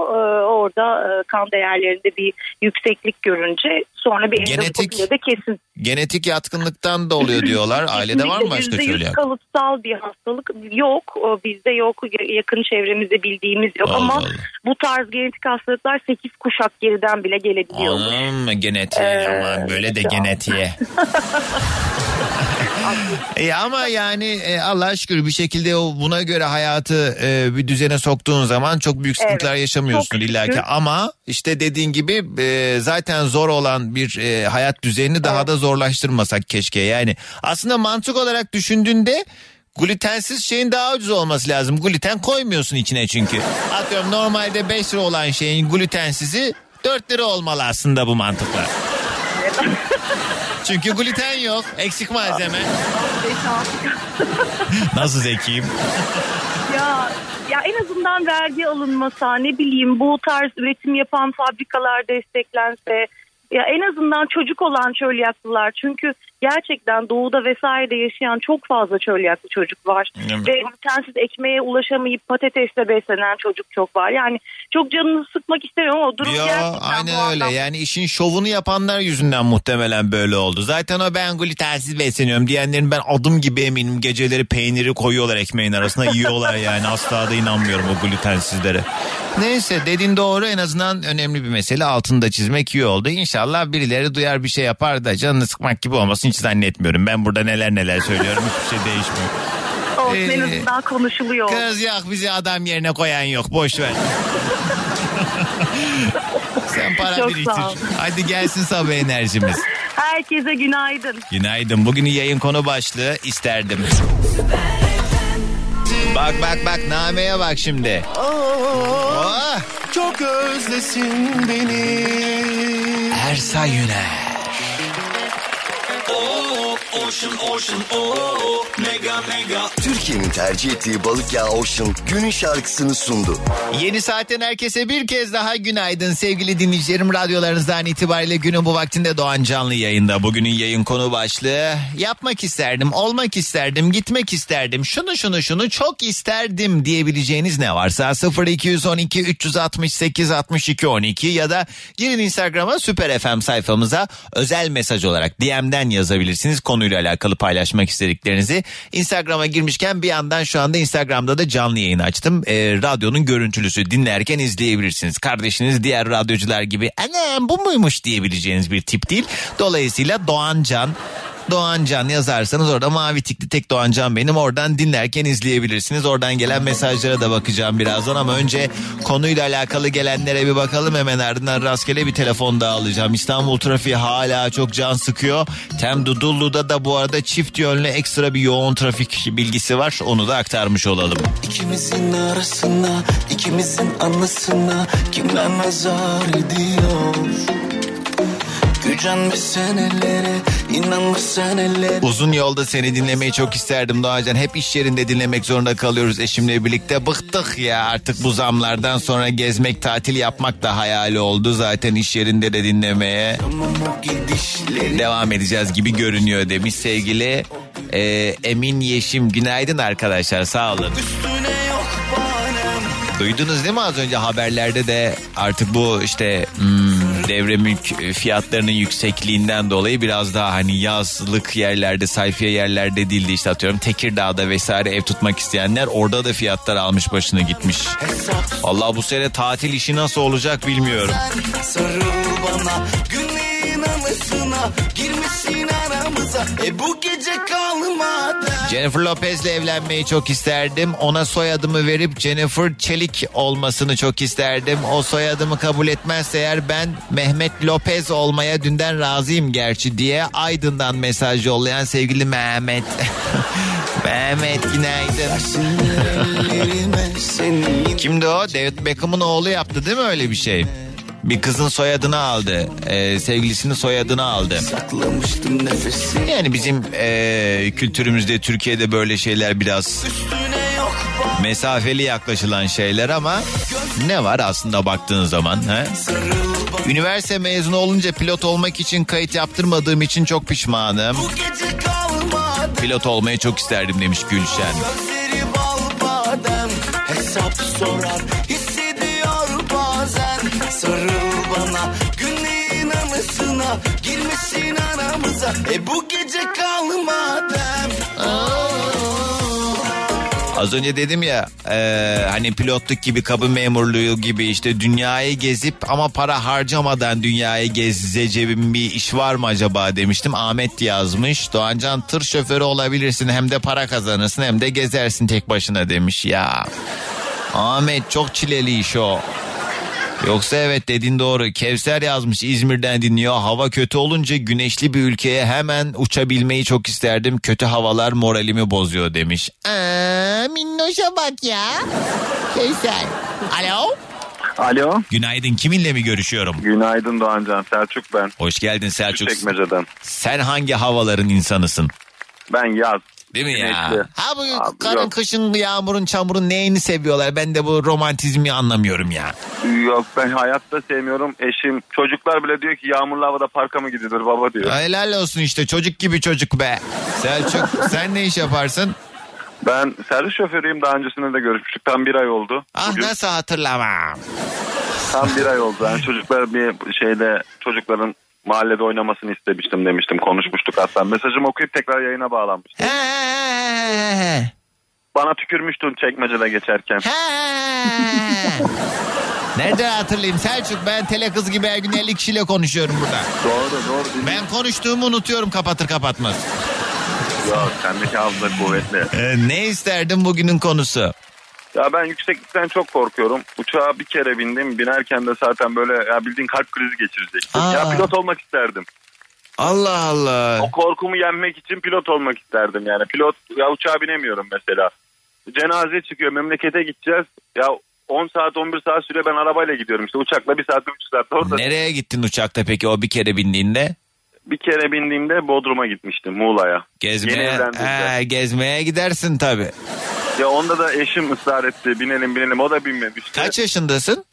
Orada e, kan değerlerinde bir yükseklik görünce sonra bir endoskopide de kesin. Genetik yatkınlıktan da oluyor diyorlar. Ailede var mı başka çölyak? kalıtsal bir hastalık yok. Bizde yok. Yakın çevremizde bildiğimiz yok. Allah Ama Allah. bu tarz genetik hastalıklar 8 kuşak geriden bile gelebiliyor. Anam genetiğe Ee, aman böyle de genetiğe. e ama yani e, Allah'a şükür bir şekilde o buna göre hayatı e, bir düzene soktuğun zaman çok büyük sıkıntılar Evet, yaşamıyorsun illaki ama işte dediğin gibi e, zaten zor olan bir e, hayat düzenini daha da zorlaştırmasak keşke yani aslında mantık olarak düşündüğünde Glutensiz şeyin daha ucuz olması lazım. Gluten koymuyorsun içine çünkü. Atıyorum normalde 5 lira olan şeyin glutensizi 4 lira olmalı aslında bu mantıkla. Çünkü gluten yok. Eksik malzeme. Nasıl zekiyim? ya ya en azından vergi alınmasa ne bileyim bu tarz üretim yapan fabrikalar desteklense ya en azından çocuk olan çölyaklılar çünkü gerçekten doğuda vesairede yaşayan çok fazla çölyaklı çocuk var. Evet. ve glutensiz ekmeğe ulaşamayıp patatesle beslenen çocuk çok var. Yani çok canını sıkmak istemiyorum ama durum Yo gerçekten aynen öyle. anlamda- yani işin şovunu yapanlar yüzünden muhtemelen böyle oldu. Zaten o ben glutensiz besleniyorum diyenlerin ben adım gibi eminim. Geceleri peyniri koyuyorlar ekmeğin arasına yiyorlar yani. Asla da inanmıyorum o glutensizlere. Neyse dediğin doğru. En azından önemli bir mesele. Altında çizmek iyi oldu. İnşallah birileri duyar bir şey yapar da canını sıkmak gibi olmasın hiç zannetmiyorum. Ben burada neler neler söylüyorum hiçbir şey değişmiyor. Olsun, en Ee, azından konuşuluyor. Kız yok bizi adam yerine koyan yok boş ver. Sen para Çok biriktir. sağ ol. Hadi gelsin sabah enerjimiz. Herkese günaydın. Günaydın. Bugün yayın konu başlığı isterdim. Bak bak bak nameye bak şimdi. Oh! Çok özlesin beni. Ersay Yüner. Oh. Ocean Ocean oh mega mega. Türkiye'nin tercih ettiği balık yağı Ocean günün şarkısını sundu. Yeni saatten herkese bir kez daha günaydın sevgili dinleyicilerim. Radyolarınızdan itibariyle günün bu vaktinde Doğan Canlı yayında. Bugünün yayın konu başlığı yapmak isterdim, olmak isterdim, gitmek isterdim, şunu şunu şunu çok isterdim diyebileceğiniz ne varsa 0212 368 62 12 ya da girin Instagram'a Süper FM sayfamıza özel mesaj olarak DM'den yazabilirsiniz konuyla alakalı paylaşmak istediklerinizi. Instagram'a girmişken bir yandan şu anda Instagram'da da canlı yayın açtım. Ee, radyonun görüntülüsü dinlerken izleyebilirsiniz. Kardeşiniz diğer radyocular gibi anam bu muymuş diyebileceğiniz bir tip değil. Dolayısıyla Doğan Can Doğan Can yazarsanız orada mavi tikli tek Doğan Can benim oradan dinlerken izleyebilirsiniz. Oradan gelen mesajlara da bakacağım birazdan ama önce konuyla alakalı gelenlere bir bakalım hemen ardından rastgele bir telefon daha alacağım. İstanbul trafiği hala çok can sıkıyor. Tem Dudullu'da da bu arada çift yönlü ekstra bir yoğun trafik bilgisi var. Onu da aktarmış olalım. İkimizin arasına, ikimizin anısına kimler nazar ediyor? Uzun yolda seni dinlemeyi çok isterdim Doğacan. Hep iş yerinde dinlemek zorunda kalıyoruz eşimle birlikte. Bıktık ya artık bu zamlardan sonra gezmek, tatil yapmak da hayali oldu. Zaten iş yerinde de dinlemeye devam edeceğiz gibi görünüyor demiş sevgili Ee, Emin Yeşim günaydın arkadaşlar sağ olun. Duydunuz değil mi az önce haberlerde de artık bu işte hmm, devre mülk fiyatlarının yüksekliğinden dolayı biraz daha hani yazlık yerlerde sayfiye yerlerde değildi işte atıyorum Tekirdağ'da vesaire ev tutmak isteyenler orada da fiyatlar almış başını gitmiş. Allah bu sene tatil işi nasıl olacak bilmiyorum. Sarıl bana girmesin aramıza E bu gece kalmadı Jennifer Lopez'le evlenmeyi çok isterdim. Ona soyadımı verip Jennifer Çelik olmasını çok isterdim. O soyadımı kabul etmezse eğer ben Mehmet Lopez olmaya dünden razıyım gerçi diye Aydın'dan mesaj yollayan sevgili Mehmet. Mehmet günaydın. Kimdi o? David Beckham'ın oğlu yaptı değil mi öyle bir şey? Bir kızın soyadını aldı. Ee, sevgilisinin soyadını aldı. Yani bizim ee, kültürümüzde Türkiye'de böyle şeyler biraz mesafeli yaklaşılan şeyler ama ne var aslında baktığın zaman he? Üniversite mezunu olunca pilot olmak için kayıt yaptırmadığım için çok pişmanım. Pilot olmayı çok isterdim demiş Gülşen. Gözleri bal badem hesap sorar Sarıl bana günlerin anısına girmesin aramıza E bu gece kalmadı Az önce dedim ya e, hani pilotluk gibi kabin memurluğu gibi işte dünyayı gezip ama para harcamadan dünyayı gezeceğim bir iş var mı acaba demiştim. Ahmet yazmış Doğancan tır şoförü olabilirsin hem de para kazanırsın hem de gezersin tek başına demiş ya. Ahmet çok çileli iş o. Yoksa evet dediğin doğru. Kevser yazmış İzmir'den dinliyor. Hava kötü olunca güneşli bir ülkeye hemen uçabilmeyi çok isterdim. Kötü havalar moralimi bozuyor demiş. Aa, minnoşa bak ya. Kevser. Alo. Alo. Günaydın kiminle mi görüşüyorum? Günaydın Doğancan. Selçuk ben. Hoş geldin Selçuk. Çekmece'den. Sen hangi havaların insanısın? Ben yaz. Değil mi ya? Ha bu Abi karın yok. kışın yağmurun çamurun neyini seviyorlar? Ben de bu romantizmi anlamıyorum ya. Yok ben hayatta sevmiyorum. Eşim çocuklar bile diyor ki yağmurlu havada parka mı gidilir baba diyor. Helal olsun işte çocuk gibi çocuk be. Selçuk sen ne iş yaparsın? Ben servis şoförüyüm daha öncesinde de görüşmüştük. Tam bir ay oldu. Ah nasıl hatırlamam. Tam bir ay oldu. Yani çocuklar bir şeyde çocukların mahallede oynamasını istemiştim demiştim. Konuşmuştuk hatta. Mesajımı okuyup tekrar yayına bağlanmıştım. Bana tükürmüştün çekmecede geçerken. Nerede hatırlayayım Selçuk ben tele kız gibi her gün 50 kişiyle konuşuyorum burada. Doğru doğru. Ben konuştuğumu unutuyorum kapatır kapatmaz. Yok sendeki hafıza kuvvetli. Ee, ne isterdin bugünün konusu? Ya ben yükseklikten çok korkuyorum. Uçağa bir kere bindim. Binerken de zaten böyle ya bildiğin kalp krizi geçirecektim. Aa. Ya pilot olmak isterdim. Allah Allah. O korkumu yenmek için pilot olmak isterdim yani. Pilot ya uçağa binemiyorum mesela. Cenaze çıkıyor memlekete gideceğiz. Ya 10 saat 11 saat süre ben arabayla gidiyorum işte uçakla 1 saat 3 saat orada. Nereye gittin uçakta peki o bir kere bindiğinde? Bir kere bindiğimde Bodrum'a gitmiştim Muğla'ya. Gezmeye. Ha, gezmeye gidersin tabi. Ya onda da eşim ısrar etti binelim binelim o da binmemişti. Kaç yaşındasın?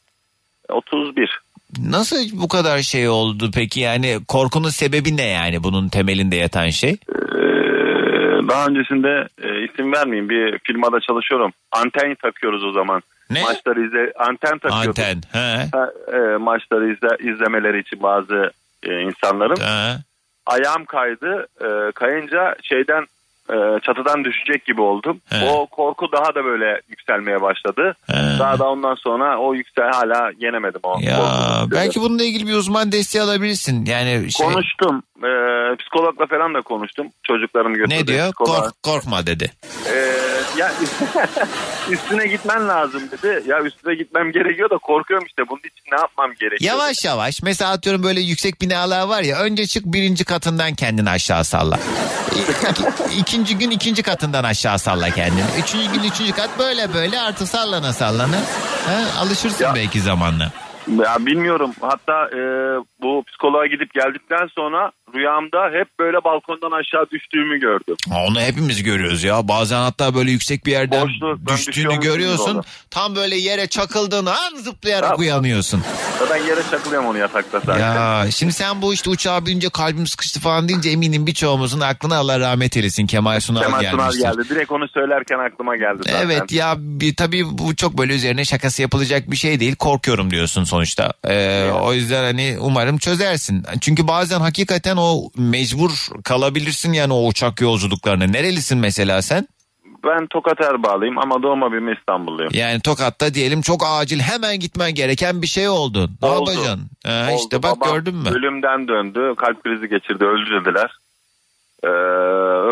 31. Nasıl bu kadar şey oldu peki yani korkunun sebebi ne yani bunun temelinde yatan şey? Ee, daha öncesinde e, isim vermeyeyim bir firmada çalışıyorum. Anten takıyoruz o zaman. Ne? Maçları izle anten takıyorduk. Anten. He. Ha, e, maçları izle, izlemeleri için bazı e, insanların. Ha. Ayağım kaydı. E, kayınca şeyden çatıdan düşecek gibi oldum. He. O korku daha da böyle yükselmeye başladı. He. Daha da ondan sonra o yüksel hala yenemedim o. Ya korkuyu. belki bununla ilgili bir uzman desteği alabilirsin. Yani şey, Konuştum. E, psikologla falan da konuştum. Çocuklarımı götürdüm. ne diyor? psikoloğa. Kork, korkma dedi. Ee, ya üstüne gitmen lazım dedi. Ya üstüne gitmem gerekiyor da korkuyorum işte. Bunun için ne yapmam gerekiyor? Yavaş yavaş mesela atıyorum böyle yüksek binalar var ya önce çık birinci katından kendini aşağı salla. İkinci gün ikinci katından aşağı salla kendini. Üçüncü gün üçüncü kat böyle böyle artık sallana sallana. Ha, alışırsın Ya. belki zamanla. Ya bilmiyorum. Hatta e, bu psikoloğa gidip geldikten sonra rüyamda hep böyle balkondan aşağı düştüğümü gördüm. Ha, Onu hepimiz görüyoruz ya. Bazen hatta böyle yüksek bir yerden Boşluk, ben düştüğünü görüyorsun. orada. Tam böyle yere çakıldığın an zıplayarak Ha. uyanıyorsun. Zaten yere çakılıyorum onu yatakta zaten. Ya şimdi sen bu işte uçağa binince kalbim sıkıştı falan deyince eminim birçoğumuzun aklına Allah rahmet eylesin Kemal Sunal Kemal Sunal gelmiştir. geldi. Direkt onu söylerken aklıma geldi zaten. Evet ya bir, tabii bu çok böyle üzerine şakası yapılacak bir şey değil. Korkuyorum diyorsun sonuçta. Ee, O yüzden hani umarım çözersin. Çünkü bazen hakikaten o mecbur kalabilirsin yani o uçak yolculuklarına. Nerelisin mesela sen? Ben Tokat Erbağlıyım ama doğma büyüme İstanbulluyum. Yani Tokat'ta diyelim çok acil hemen gitmen gereken bir şey oldu. Ne Oldu. yapacaksın? Ha, Oldu. işte bak Babam gördün mü? Ölümden döndü. Kalp krizi geçirdi. Öldü dediler. Ee,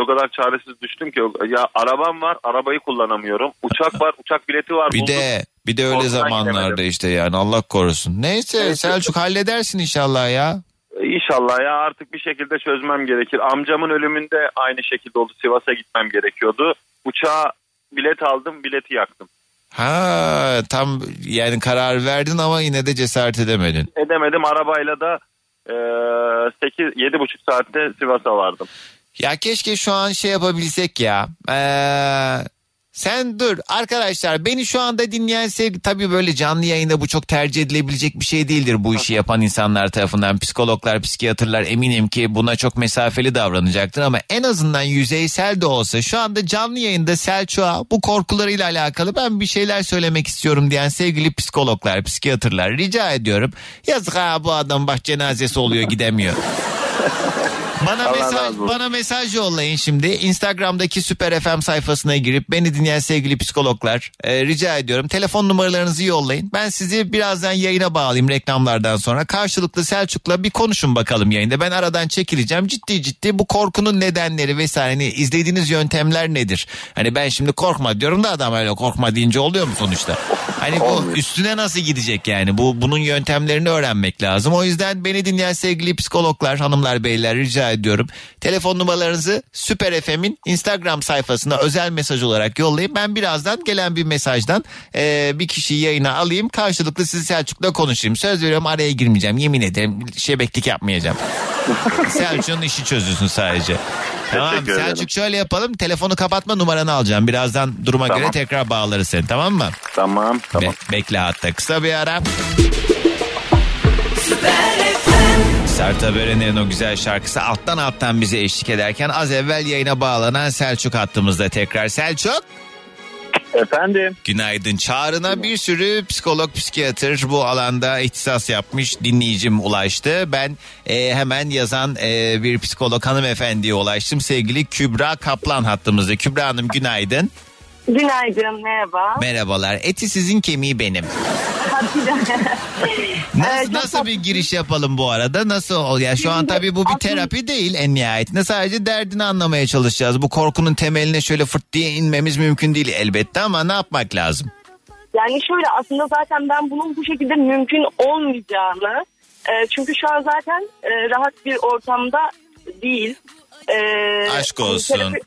o kadar çaresiz düştüm ki ya arabam var arabayı kullanamıyorum. Uçak var uçak bileti var. Bir buldum. de bir de öyle Korkudan zamanlarda gidemedim. işte yani Allah korusun. Neyse Selçuk halledersin inşallah ya. İnşallah ya artık bir şekilde çözmem gerekir. Amcamın ölümünde aynı şekilde oldu. Sivas'a gitmem gerekiyordu. Uçağa bilet aldım bileti yaktım. Ha tam yani karar verdin ama yine de cesaret edemedin. Edemedim arabayla da e, 8 7,5 saatte Sivas'a vardım. Ya keşke şu an şey yapabilsek ya. Ee, sen dur arkadaşlar beni şu anda dinleyen sevgi tabii böyle canlı yayında bu çok tercih edilebilecek bir şey değildir bu işi yapan insanlar tarafından. Psikologlar, psikiyatrlar eminim ki buna çok mesafeli davranacaktır ama en azından yüzeysel de olsa şu anda canlı yayında Selçuk'a bu korkularıyla alakalı ben bir şeyler söylemek istiyorum diyen sevgili psikologlar, psikiyatrlar rica ediyorum. Yazık ha bu adam bak cenazesi oluyor gidemiyor. Bana Allah mesaj bana mesaj yollayın şimdi. Instagram'daki Süper FM sayfasına girip beni dinleyen sevgili psikologlar e, rica ediyorum. Telefon numaralarınızı yollayın. Ben sizi birazdan yayına bağlayayım reklamlardan sonra. Karşılıklı Selçuk'la bir konuşun bakalım yayında. Ben aradan çekileceğim. Ciddi ciddi bu korkunun nedenleri vesaire hani izlediğiniz yöntemler nedir? Hani ben şimdi korkma diyorum da adam öyle korkma deyince oluyor mu sonuçta? Hani bu üstüne nasıl gidecek yani? Bu bunun yöntemlerini öğrenmek lazım. O yüzden beni dinleyen sevgili psikologlar, hanımlar, beyler rica ediyorum. Telefon numaralarınızı Süper FM'in Instagram sayfasına özel mesaj olarak yollayın. Ben birazdan gelen bir mesajdan e, bir kişiyi yayına alayım. Karşılıklı sizi Selçuk'la konuşayım. Söz veriyorum araya girmeyeceğim. Yemin ederim şebeklik yapmayacağım. Selçuk'un işi çözülsün sadece. Tamam Teşekkür ederim. Selçuk şöyle yapalım. Telefonu kapatma numaranı alacağım. Birazdan duruma Tamam. göre tekrar bağlarız seni tamam mı? Tamam tamam. bekle hatta kısa bir ara. Sertab Erener'in o güzel şarkısı alttan alttan bize eşlik ederken az evvel yayına bağlanan Selçuk hattımızda tekrar. Selçuk. Efendim. Günaydın. Çağrına bir sürü psikolog, psikiyatr bu alanda ihtisas yapmış dinleyicim ulaştı. Ben e, hemen yazan e, bir psikolog hanımefendiye ulaştım. Sevgili Kübra Kaplan hattımızda. Kübra Hanım günaydın. Günaydın, merhaba. Merhabalar. Eti sizin kemiği benim. Nasıl, nasıl bir giriş yapalım bu arada? Nasıl ol? Ya şu an tabii bu bir terapi değil en nihayetinde. Sadece derdini anlamaya çalışacağız. Bu korkunun temeline şöyle fırt diye inmemiz mümkün değil elbette ama ne yapmak lazım? Yani şöyle aslında zaten ben bunun bu şekilde mümkün olmayacağını e, çünkü şu an zaten e, rahat bir ortamda değil. E, Aşk olsun. terapi-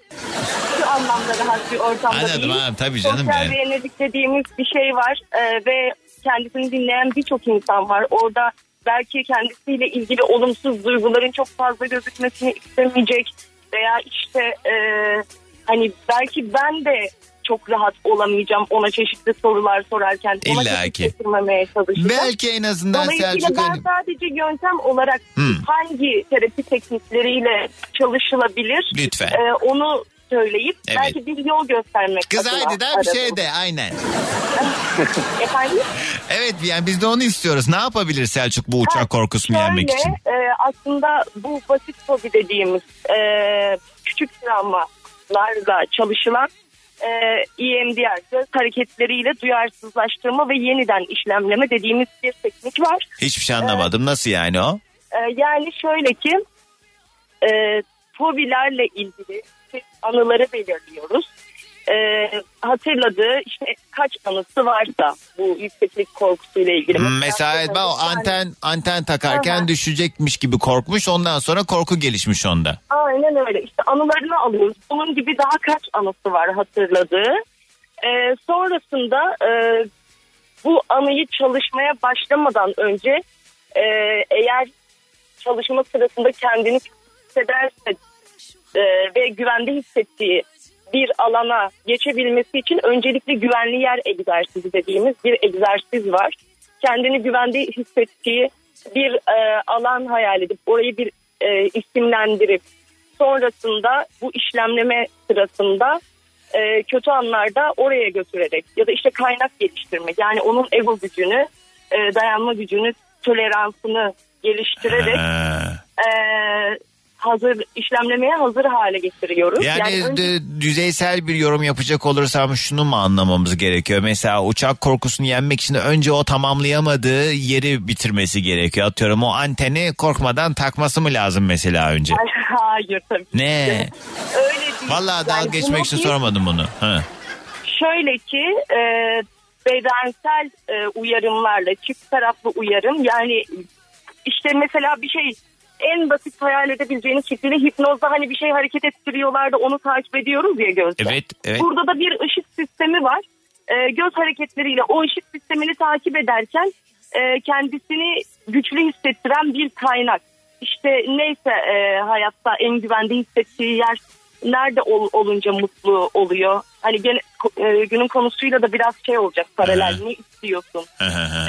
Şu anlamda rahat bir ortamda Anladım değil. abi tabii canım Sosyal yani. beğenilik dediğimiz bir şey var e, ve kendisini dinleyen birçok insan var. Orada belki kendisiyle ilgili olumsuz duyguların çok fazla gözükmesini istemeyecek veya işte e, hani belki ben de çok rahat olamayacağım ona çeşitli sorular sorarken ona İlla ki. getirmemeye çalışacağım. Belki en azından Dolayısıyla Selçuk ben sadece yöntem olarak Hmm. hangi terapi teknikleriyle çalışılabilir Lütfen. e, onu söyleyip Evet. belki bir yol göstermek Kız adına haydi daha bir şey de aynen. Efendim? Evet yani biz de onu istiyoruz. Ne yapabilir Selçuk bu uçak korkusunu yenmek Şöyle, için? e, aslında bu basit fobi dediğimiz e, küçük travmalarla çalışılan e, EMDR göz hareketleriyle duyarsızlaştırma ve yeniden işlemleme dediğimiz bir teknik var. Hiçbir şey anlamadım. Nasıl yani o? E, yani şöyle ki e, fobilerle ilgili anıları belirliyoruz. E, hatırladığı işte kaç anısı varsa bu yükseklik korkusuyla ilgili. Mesela ben o anten anten takarken Aha. düşecekmiş gibi korkmuş. Ondan sonra korku gelişmiş onda. Aynen öyle. İşte anılarını alıyoruz. Bunun gibi daha kaç anısı var hatırladığı. Ee, sonrasında e, bu anıyı çalışmaya başlamadan önce e, eğer çalışma sırasında kendini hissederse e, ve güvende hissettiği bir alana geçebilmesi için öncelikle güvenli yer egzersizi dediğimiz bir egzersiz var. kendini güvende hissettiği bir e, alan hayal edip orayı bir e, isimlendirip sonrasında bu işlemleme sırasında e, kötü anlarda oraya götürerek ya da işte kaynak geliştirmek yani onun ego gücünü e, dayanma gücünü toleransını geliştirerek e, hazır işlemlemeye hazır hale getiriyoruz. Yani, önce- de- düzeysel bir yorum yapacak olursam şunu mu anlamamız gerekiyor? Mesela uçak korkusunu yenmek için önce o tamamlayamadığı yeri bitirmesi gerekiyor. Atıyorum o anteni korkmadan takması mı lazım mesela önce? Hayır tabii. Ne? Öyle değil. Vallahi dalga Yani geçmek için sormadım bunu. Ha. Şöyle ki e, bedensel e, uyarımlarla çift taraflı uyarım yani işte mesela bir şey en basit hayal edebileceğiniz şekilde hipnozda hani bir şey hareket ettiriyorlar da onu takip ediyoruz ya gözle. Evet, evet. Burada da bir ışık sistemi var. E, göz hareketleriyle o ışık sistemini takip ederken e, kendisini güçlü hissettiren bir kaynak. İşte neyse e, hayatta en güvende hissettiği yer nerede ol- olunca mutlu oluyor. Hani gene, e, günün konusuyla da biraz şey olacak paralel ne istiyorsun?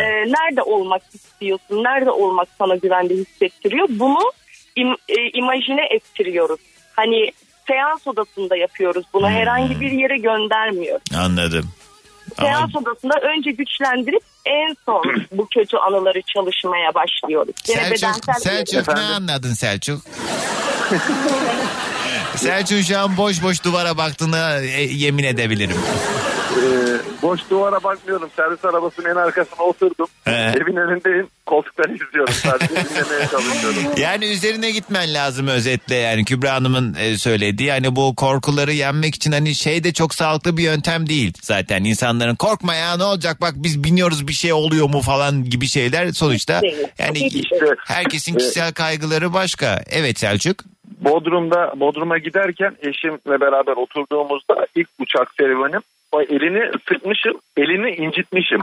E, nerede olmak istiyorsun? Nerede olmak sana güvende hissettiriyor? Bunu im, e, imajine ettiriyoruz. Hani seans odasında yapıyoruz bunu. Herhangi bir yere göndermiyoruz. Anladım. Seans odasında önce güçlendirip en son bu kötü anıları çalışmaya başlıyoruz. Gene Selçuk, bedensel Selçuk ne anladın Selçuk? Selçuk şu an boş boş duvara baktığına e, yemin edebilirim. Ee, boş duvara bakmıyorum. Servis arabasının en arkasına oturdum. He. Evin önündeyim. Koltukları izliyorum sadece. Dinlemeye çalışıyorum. Yani üzerine gitmen lazım özetle yani Kübra Hanım'ın e, söylediği hani bu korkuları yenmek için hani şey de çok sağlıklı bir yöntem değil zaten insanların korkma ya ne olacak bak biz biniyoruz bir şey oluyor mu falan gibi şeyler sonuçta yani herkesin kişisel kaygıları başka evet Selçuk Bodrum'da Bodrum'a giderken eşimle beraber oturduğumuzda ilk uçak serüvenim elini sıkmışım, elini incitmişim.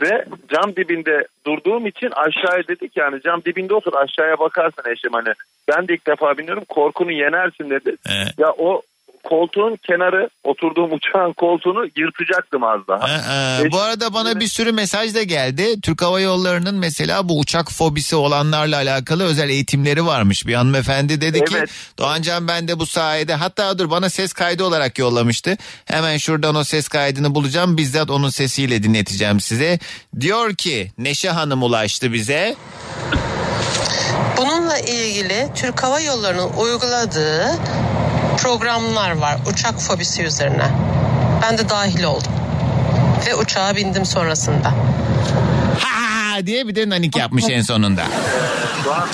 Ve cam dibinde durduğum için aşağıya dedik yani cam dibinde otur aşağıya bakarsın eşim hani. Ben de ilk defa biniyorum korkunu yenersin dedi. Ya o koltuğun kenarı oturduğum uçağın koltuğunu yırtacaktım az daha. Ee, bu arada bana bir sürü mesaj da geldi. Türk Hava Yolları'nın mesela bu uçak fobisi olanlarla alakalı özel eğitimleri varmış. Bir hanımefendi dedi ki Doğancan ben de bu sayede hatta dur bana ses kaydı olarak yollamıştı. Hemen şuradan o ses kaydını bulacağım. Bizzat onun sesiyle dinleteceğim size. Diyor ki Neşe Hanım ulaştı bize. Bununla ilgili Türk Hava Yolları'nın uyguladığı programlar var uçak fobisi üzerine. Ben de dahil oldum. Ve uçağa bindim sonrasında. Ha diye bir de nanik yapmış en sonunda. Doğan,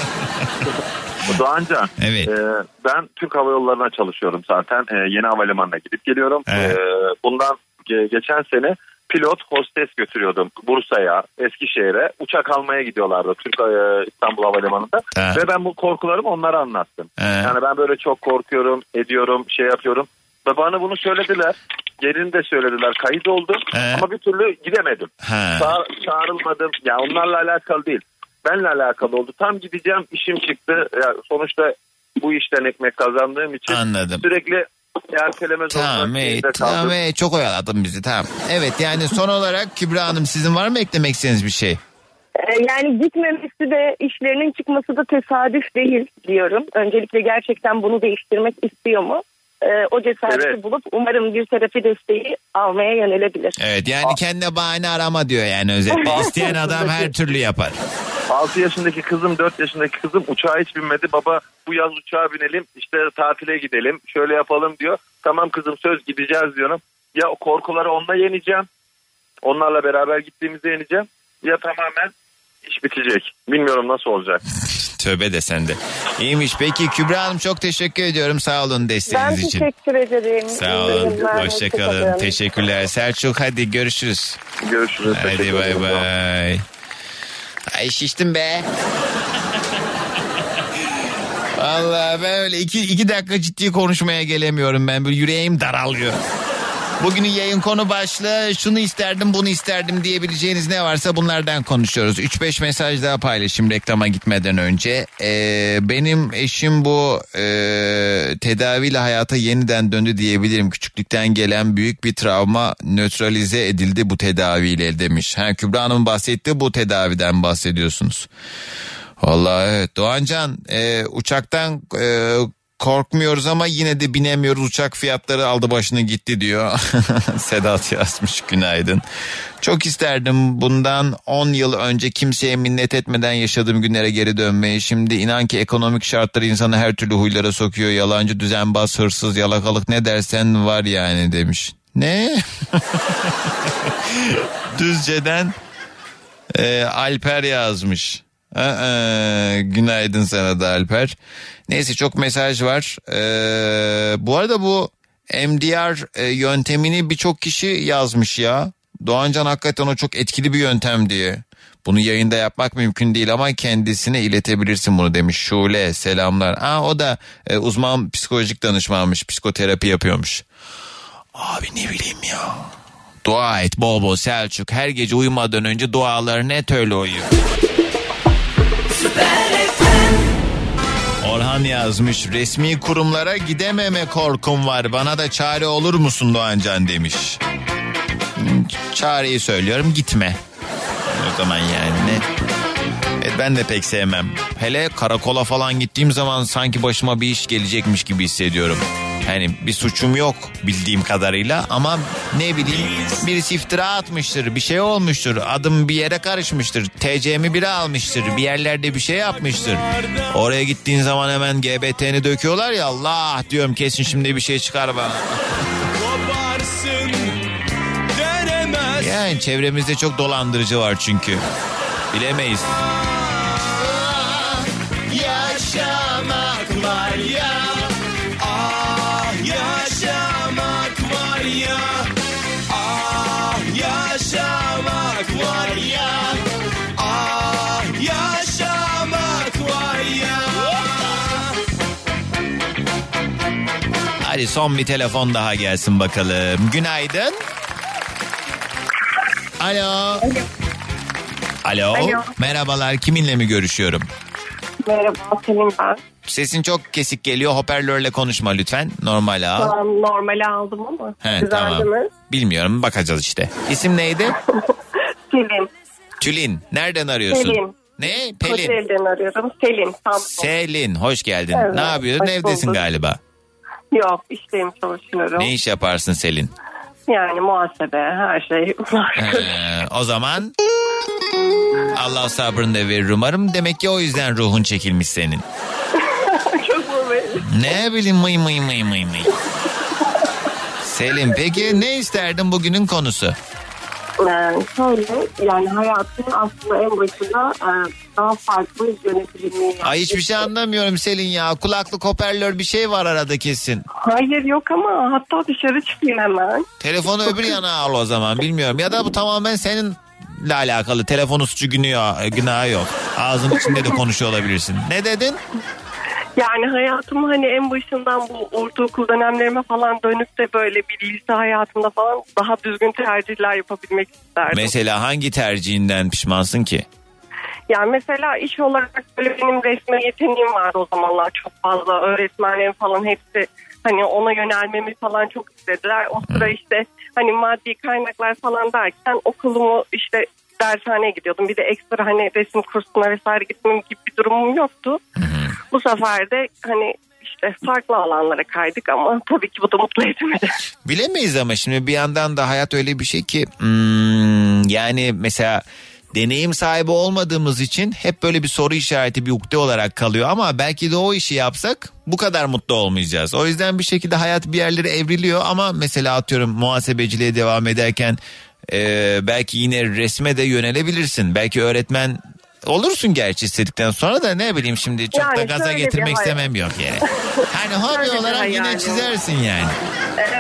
Doğancan. Evet. e, ben Türk Hava Yolları'na çalışıyorum zaten. E, yeni havalimanına gidip geliyorum. Evet. E, bundan ge- geçen sene pilot hostes götürüyordum Bursa'ya, Eskişehir'e. Uçak almaya gidiyorlardı Türk e, İstanbul Havalimanı'nda. Evet. Ve ben bu korkularımı onlara anlattım. Evet. Yani ben böyle çok korkuyorum, ediyorum, şey yapıyorum. Ve bana bunu söylediler. Yerini de söylediler. Kayıt oldu. Evet. Ama bir türlü gidemedim. Ha. Ça- çağrılmadım. Ya onlarla alakalı değil. Benle alakalı oldu. Tam gideceğim işim çıktı. Ya sonuçta bu işten ekmek kazandığım için Anladım. sürekli erteleme Tamam, kaldım. tamam, evet, çok oyaladın bizi tamam. Evet yani son olarak Kübra Hanım sizin var mı eklemek istediğiniz bir şey? Ee, Yani gitmemesi de işlerinin çıkması da tesadüf değil diyorum. Öncelikle gerçekten bunu değiştirmek istiyor mu? Ee, o cesareti Evet. bulup umarım bir terapi desteği almaya yönelebilir. Evet yani kendine bahane arama diyor yani özetle. İsteyen adam her türlü yapar. 6 yaşındaki kızım 4 yaşındaki kızım uçağa hiç binmedi. Baba bu yaz uçağa binelim işte tatile gidelim şöyle yapalım diyor. Tamam kızım söz gideceğiz diyorum. Ya o korkuları onunla yeneceğim. Onlarla beraber gittiğimizde yeneceğim. Ya tamamen iş bitecek. Bilmiyorum nasıl olacak. Tövbe de sende. İyiymiş peki Kübra Hanım çok teşekkür ediyorum sağ olun Ben desteğiniz için. teşekkür ederim. Sağ olun. Hoşçakalın. Teşekkürler. Selçuk hadi görüşürüz. Görüşürüz. Hadi bay bay. Ay şiştim be. Vallahi ben öyle iki, iki dakika ciddi konuşmaya gelemiyorum ben. Böyle yüreğim daralıyor. Bugünün yayın konu başlığı şunu isterdim bunu isterdim diyebileceğiniz ne varsa bunlardan konuşuyoruz. 3-5 mesaj daha paylaşayım reklama gitmeden önce. Ee, benim eşim bu e, tedaviyle hayata yeniden döndü diyebilirim. Küçüklükten gelen büyük bir travma nötralize edildi bu tedaviyle demiş. Ha, Kübra Hanım bahsetti bu tedaviden bahsediyorsunuz. Vallahi evet Doğancan e, uçaktan e, korkmuyoruz ama yine de binemiyoruz uçak fiyatları aldı başını gitti diyor. Sedat yazmış günaydın. Çok isterdim bundan 10 yıl önce kimseye minnet etmeden yaşadığım günlere geri dönmeyi. Şimdi inan ki ekonomik şartlar insanı her türlü huylara sokuyor. Yalancı, düzenbaz, hırsız, yalakalık ne dersen var yani demiş. Ne? Düzce'den e, Alper yazmış. Aa, günaydın sana da Alper. Neyse çok mesaj var. Ee, bu arada bu MDR e, yöntemini birçok kişi yazmış ya. Doğancan hakikaten o çok etkili bir yöntem diye. Bunu yayında yapmak mümkün değil ama kendisine iletebilirsin bunu demiş Şule selamlar. Aa, o da e, uzman psikolojik danışmanmış psikoterapi yapıyormuş. Abi ne bileyim ya. Dua et bol bol Selçuk her gece uyumadan önce dualarını et öyle uyu. Orhan yazmış resmi kurumlara gidememe korkum var bana da çare olur musun Doğancan demiş. Çareyi söylüyorum gitme. O zaman yani ne? Evet, ben de pek sevmem. Hele karakola falan gittiğim zaman sanki başıma bir iş gelecekmiş gibi hissediyorum. Hani bir suçum yok bildiğim kadarıyla ama ne bileyim birisi iftira atmıştır bir şey olmuştur adım bir yere karışmıştır TC'mi biri almıştır bir yerlerde bir şey yapmıştır. Oraya gittiğin zaman hemen GBT'ni döküyorlar ya Allah diyorum kesin şimdi bir şey çıkar bana. Yani çevremizde çok dolandırıcı var çünkü. Bilemeyiz. Hadi son bir telefon daha gelsin bakalım. Günaydın. Alo. Alo. Alo. Merhabalar kiminle mi görüşüyorum? Merhaba Selin ben. Sesin çok kesik geliyor. Hoparlörle konuşma lütfen. Normal al. Tamam, normale aldım ama. He, Güzeldi tamam. mi? Bilmiyorum bakacağız işte. İsim neydi? Selin. Tülin. Nereden arıyorsun? Selin. Ne? Pelin. Kocaeli'den arıyorum. Selin. Samsun. Selin hoş geldin. Evet, ne yapıyorsun? Evdesin bulduk. galiba. Yok işteyim çalışıyorum. Ne iş yaparsın Selin? Yani muhasebe her şey var. Ee, o zaman Allah sabrını da verir umarım. Demek ki o yüzden ruhun çekilmiş senin. Çok belli? Ne bileyim mıy mıy mıy mıy mıy. Selim peki ne isterdin bugünün konusu? Yani şöyle yani hayatın aslında en başında e, daha farklı yönetilmeyi Ay hiçbir şey anlamıyorum Selin ya. Kulaklık hoparlör bir şey var arada kesin. Hayır yok ama hatta dışarı çıkayım hemen. Telefonu öbür yana al o zaman bilmiyorum. Ya da bu tamamen senin ile alakalı. Telefonu suçu günahı, günahı yok. Ağzın içinde de konuşuyor olabilirsin. Ne dedin? Yani hayatımı hani en başından bu ortaokul dönemlerime falan dönüp de böyle bir lise hayatımda falan daha düzgün tercihler yapabilmek isterdim. Mesela hangi tercihinden pişmansın ki? Yani mesela iş olarak böyle benim resme yeteneğim vardı o zamanlar çok fazla. Öğretmenlerim falan hepsi hani ona yönelmemi falan çok istediler. O sıra işte hani maddi kaynaklar falan derken okulumu işte dershaneye gidiyordum. Bir de ekstra hani resim kursuna vesaire gitmem gibi bir durumum yoktu. Bu sefer de hani işte farklı alanlara kaydık ama tabii ki bu da mutlu etmedi. Bilemeyiz ama şimdi bir yandan da hayat öyle bir şey ki hmm, yani mesela deneyim sahibi olmadığımız için hep böyle bir soru işareti bir ukde olarak kalıyor ama belki de o işi yapsak bu kadar mutlu olmayacağız. O yüzden bir şekilde hayat bir yerlere evriliyor ama mesela atıyorum muhasebeciliğe devam ederken e, belki yine resme de yönelebilirsin. Belki öğretmen olursun gerçi istedikten sonra da ne bileyim şimdi çok Yani da gaza getirmek istemem yok yani. Hani hobi olarak yine hayalim çizersin yani.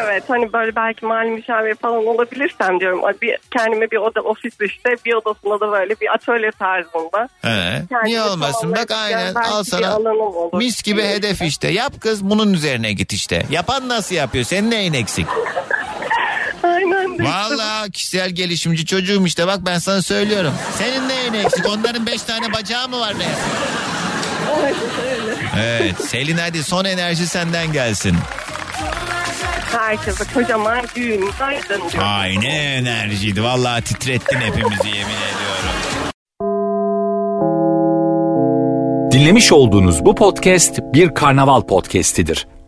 Evet hani böyle belki mali müşavir falan olabilirsem diyorum. Bir, kendime bir oda ofis işte bir odasında da böyle bir atölye tarzında. He. Niye olmasın bak aynen al sana mis gibi hedef işte. Yap kız bunun üzerine git işte. Yapan nasıl yapıyor? Senin neyin eksik? Valla kişisel gelişimci çocuğum işte bak ben sana söylüyorum. Senin neyin eksik? Onların beş tane bacağı mı var ne? Evet Selin hadi son enerji senden gelsin. Herkese kocaman düğün aydın diyor. Ay ne enerjiydi. Vallahi titrettin hepimizi yemin ediyorum. Dinlemiş olduğunuz bu podcast bir karnaval podcastidir.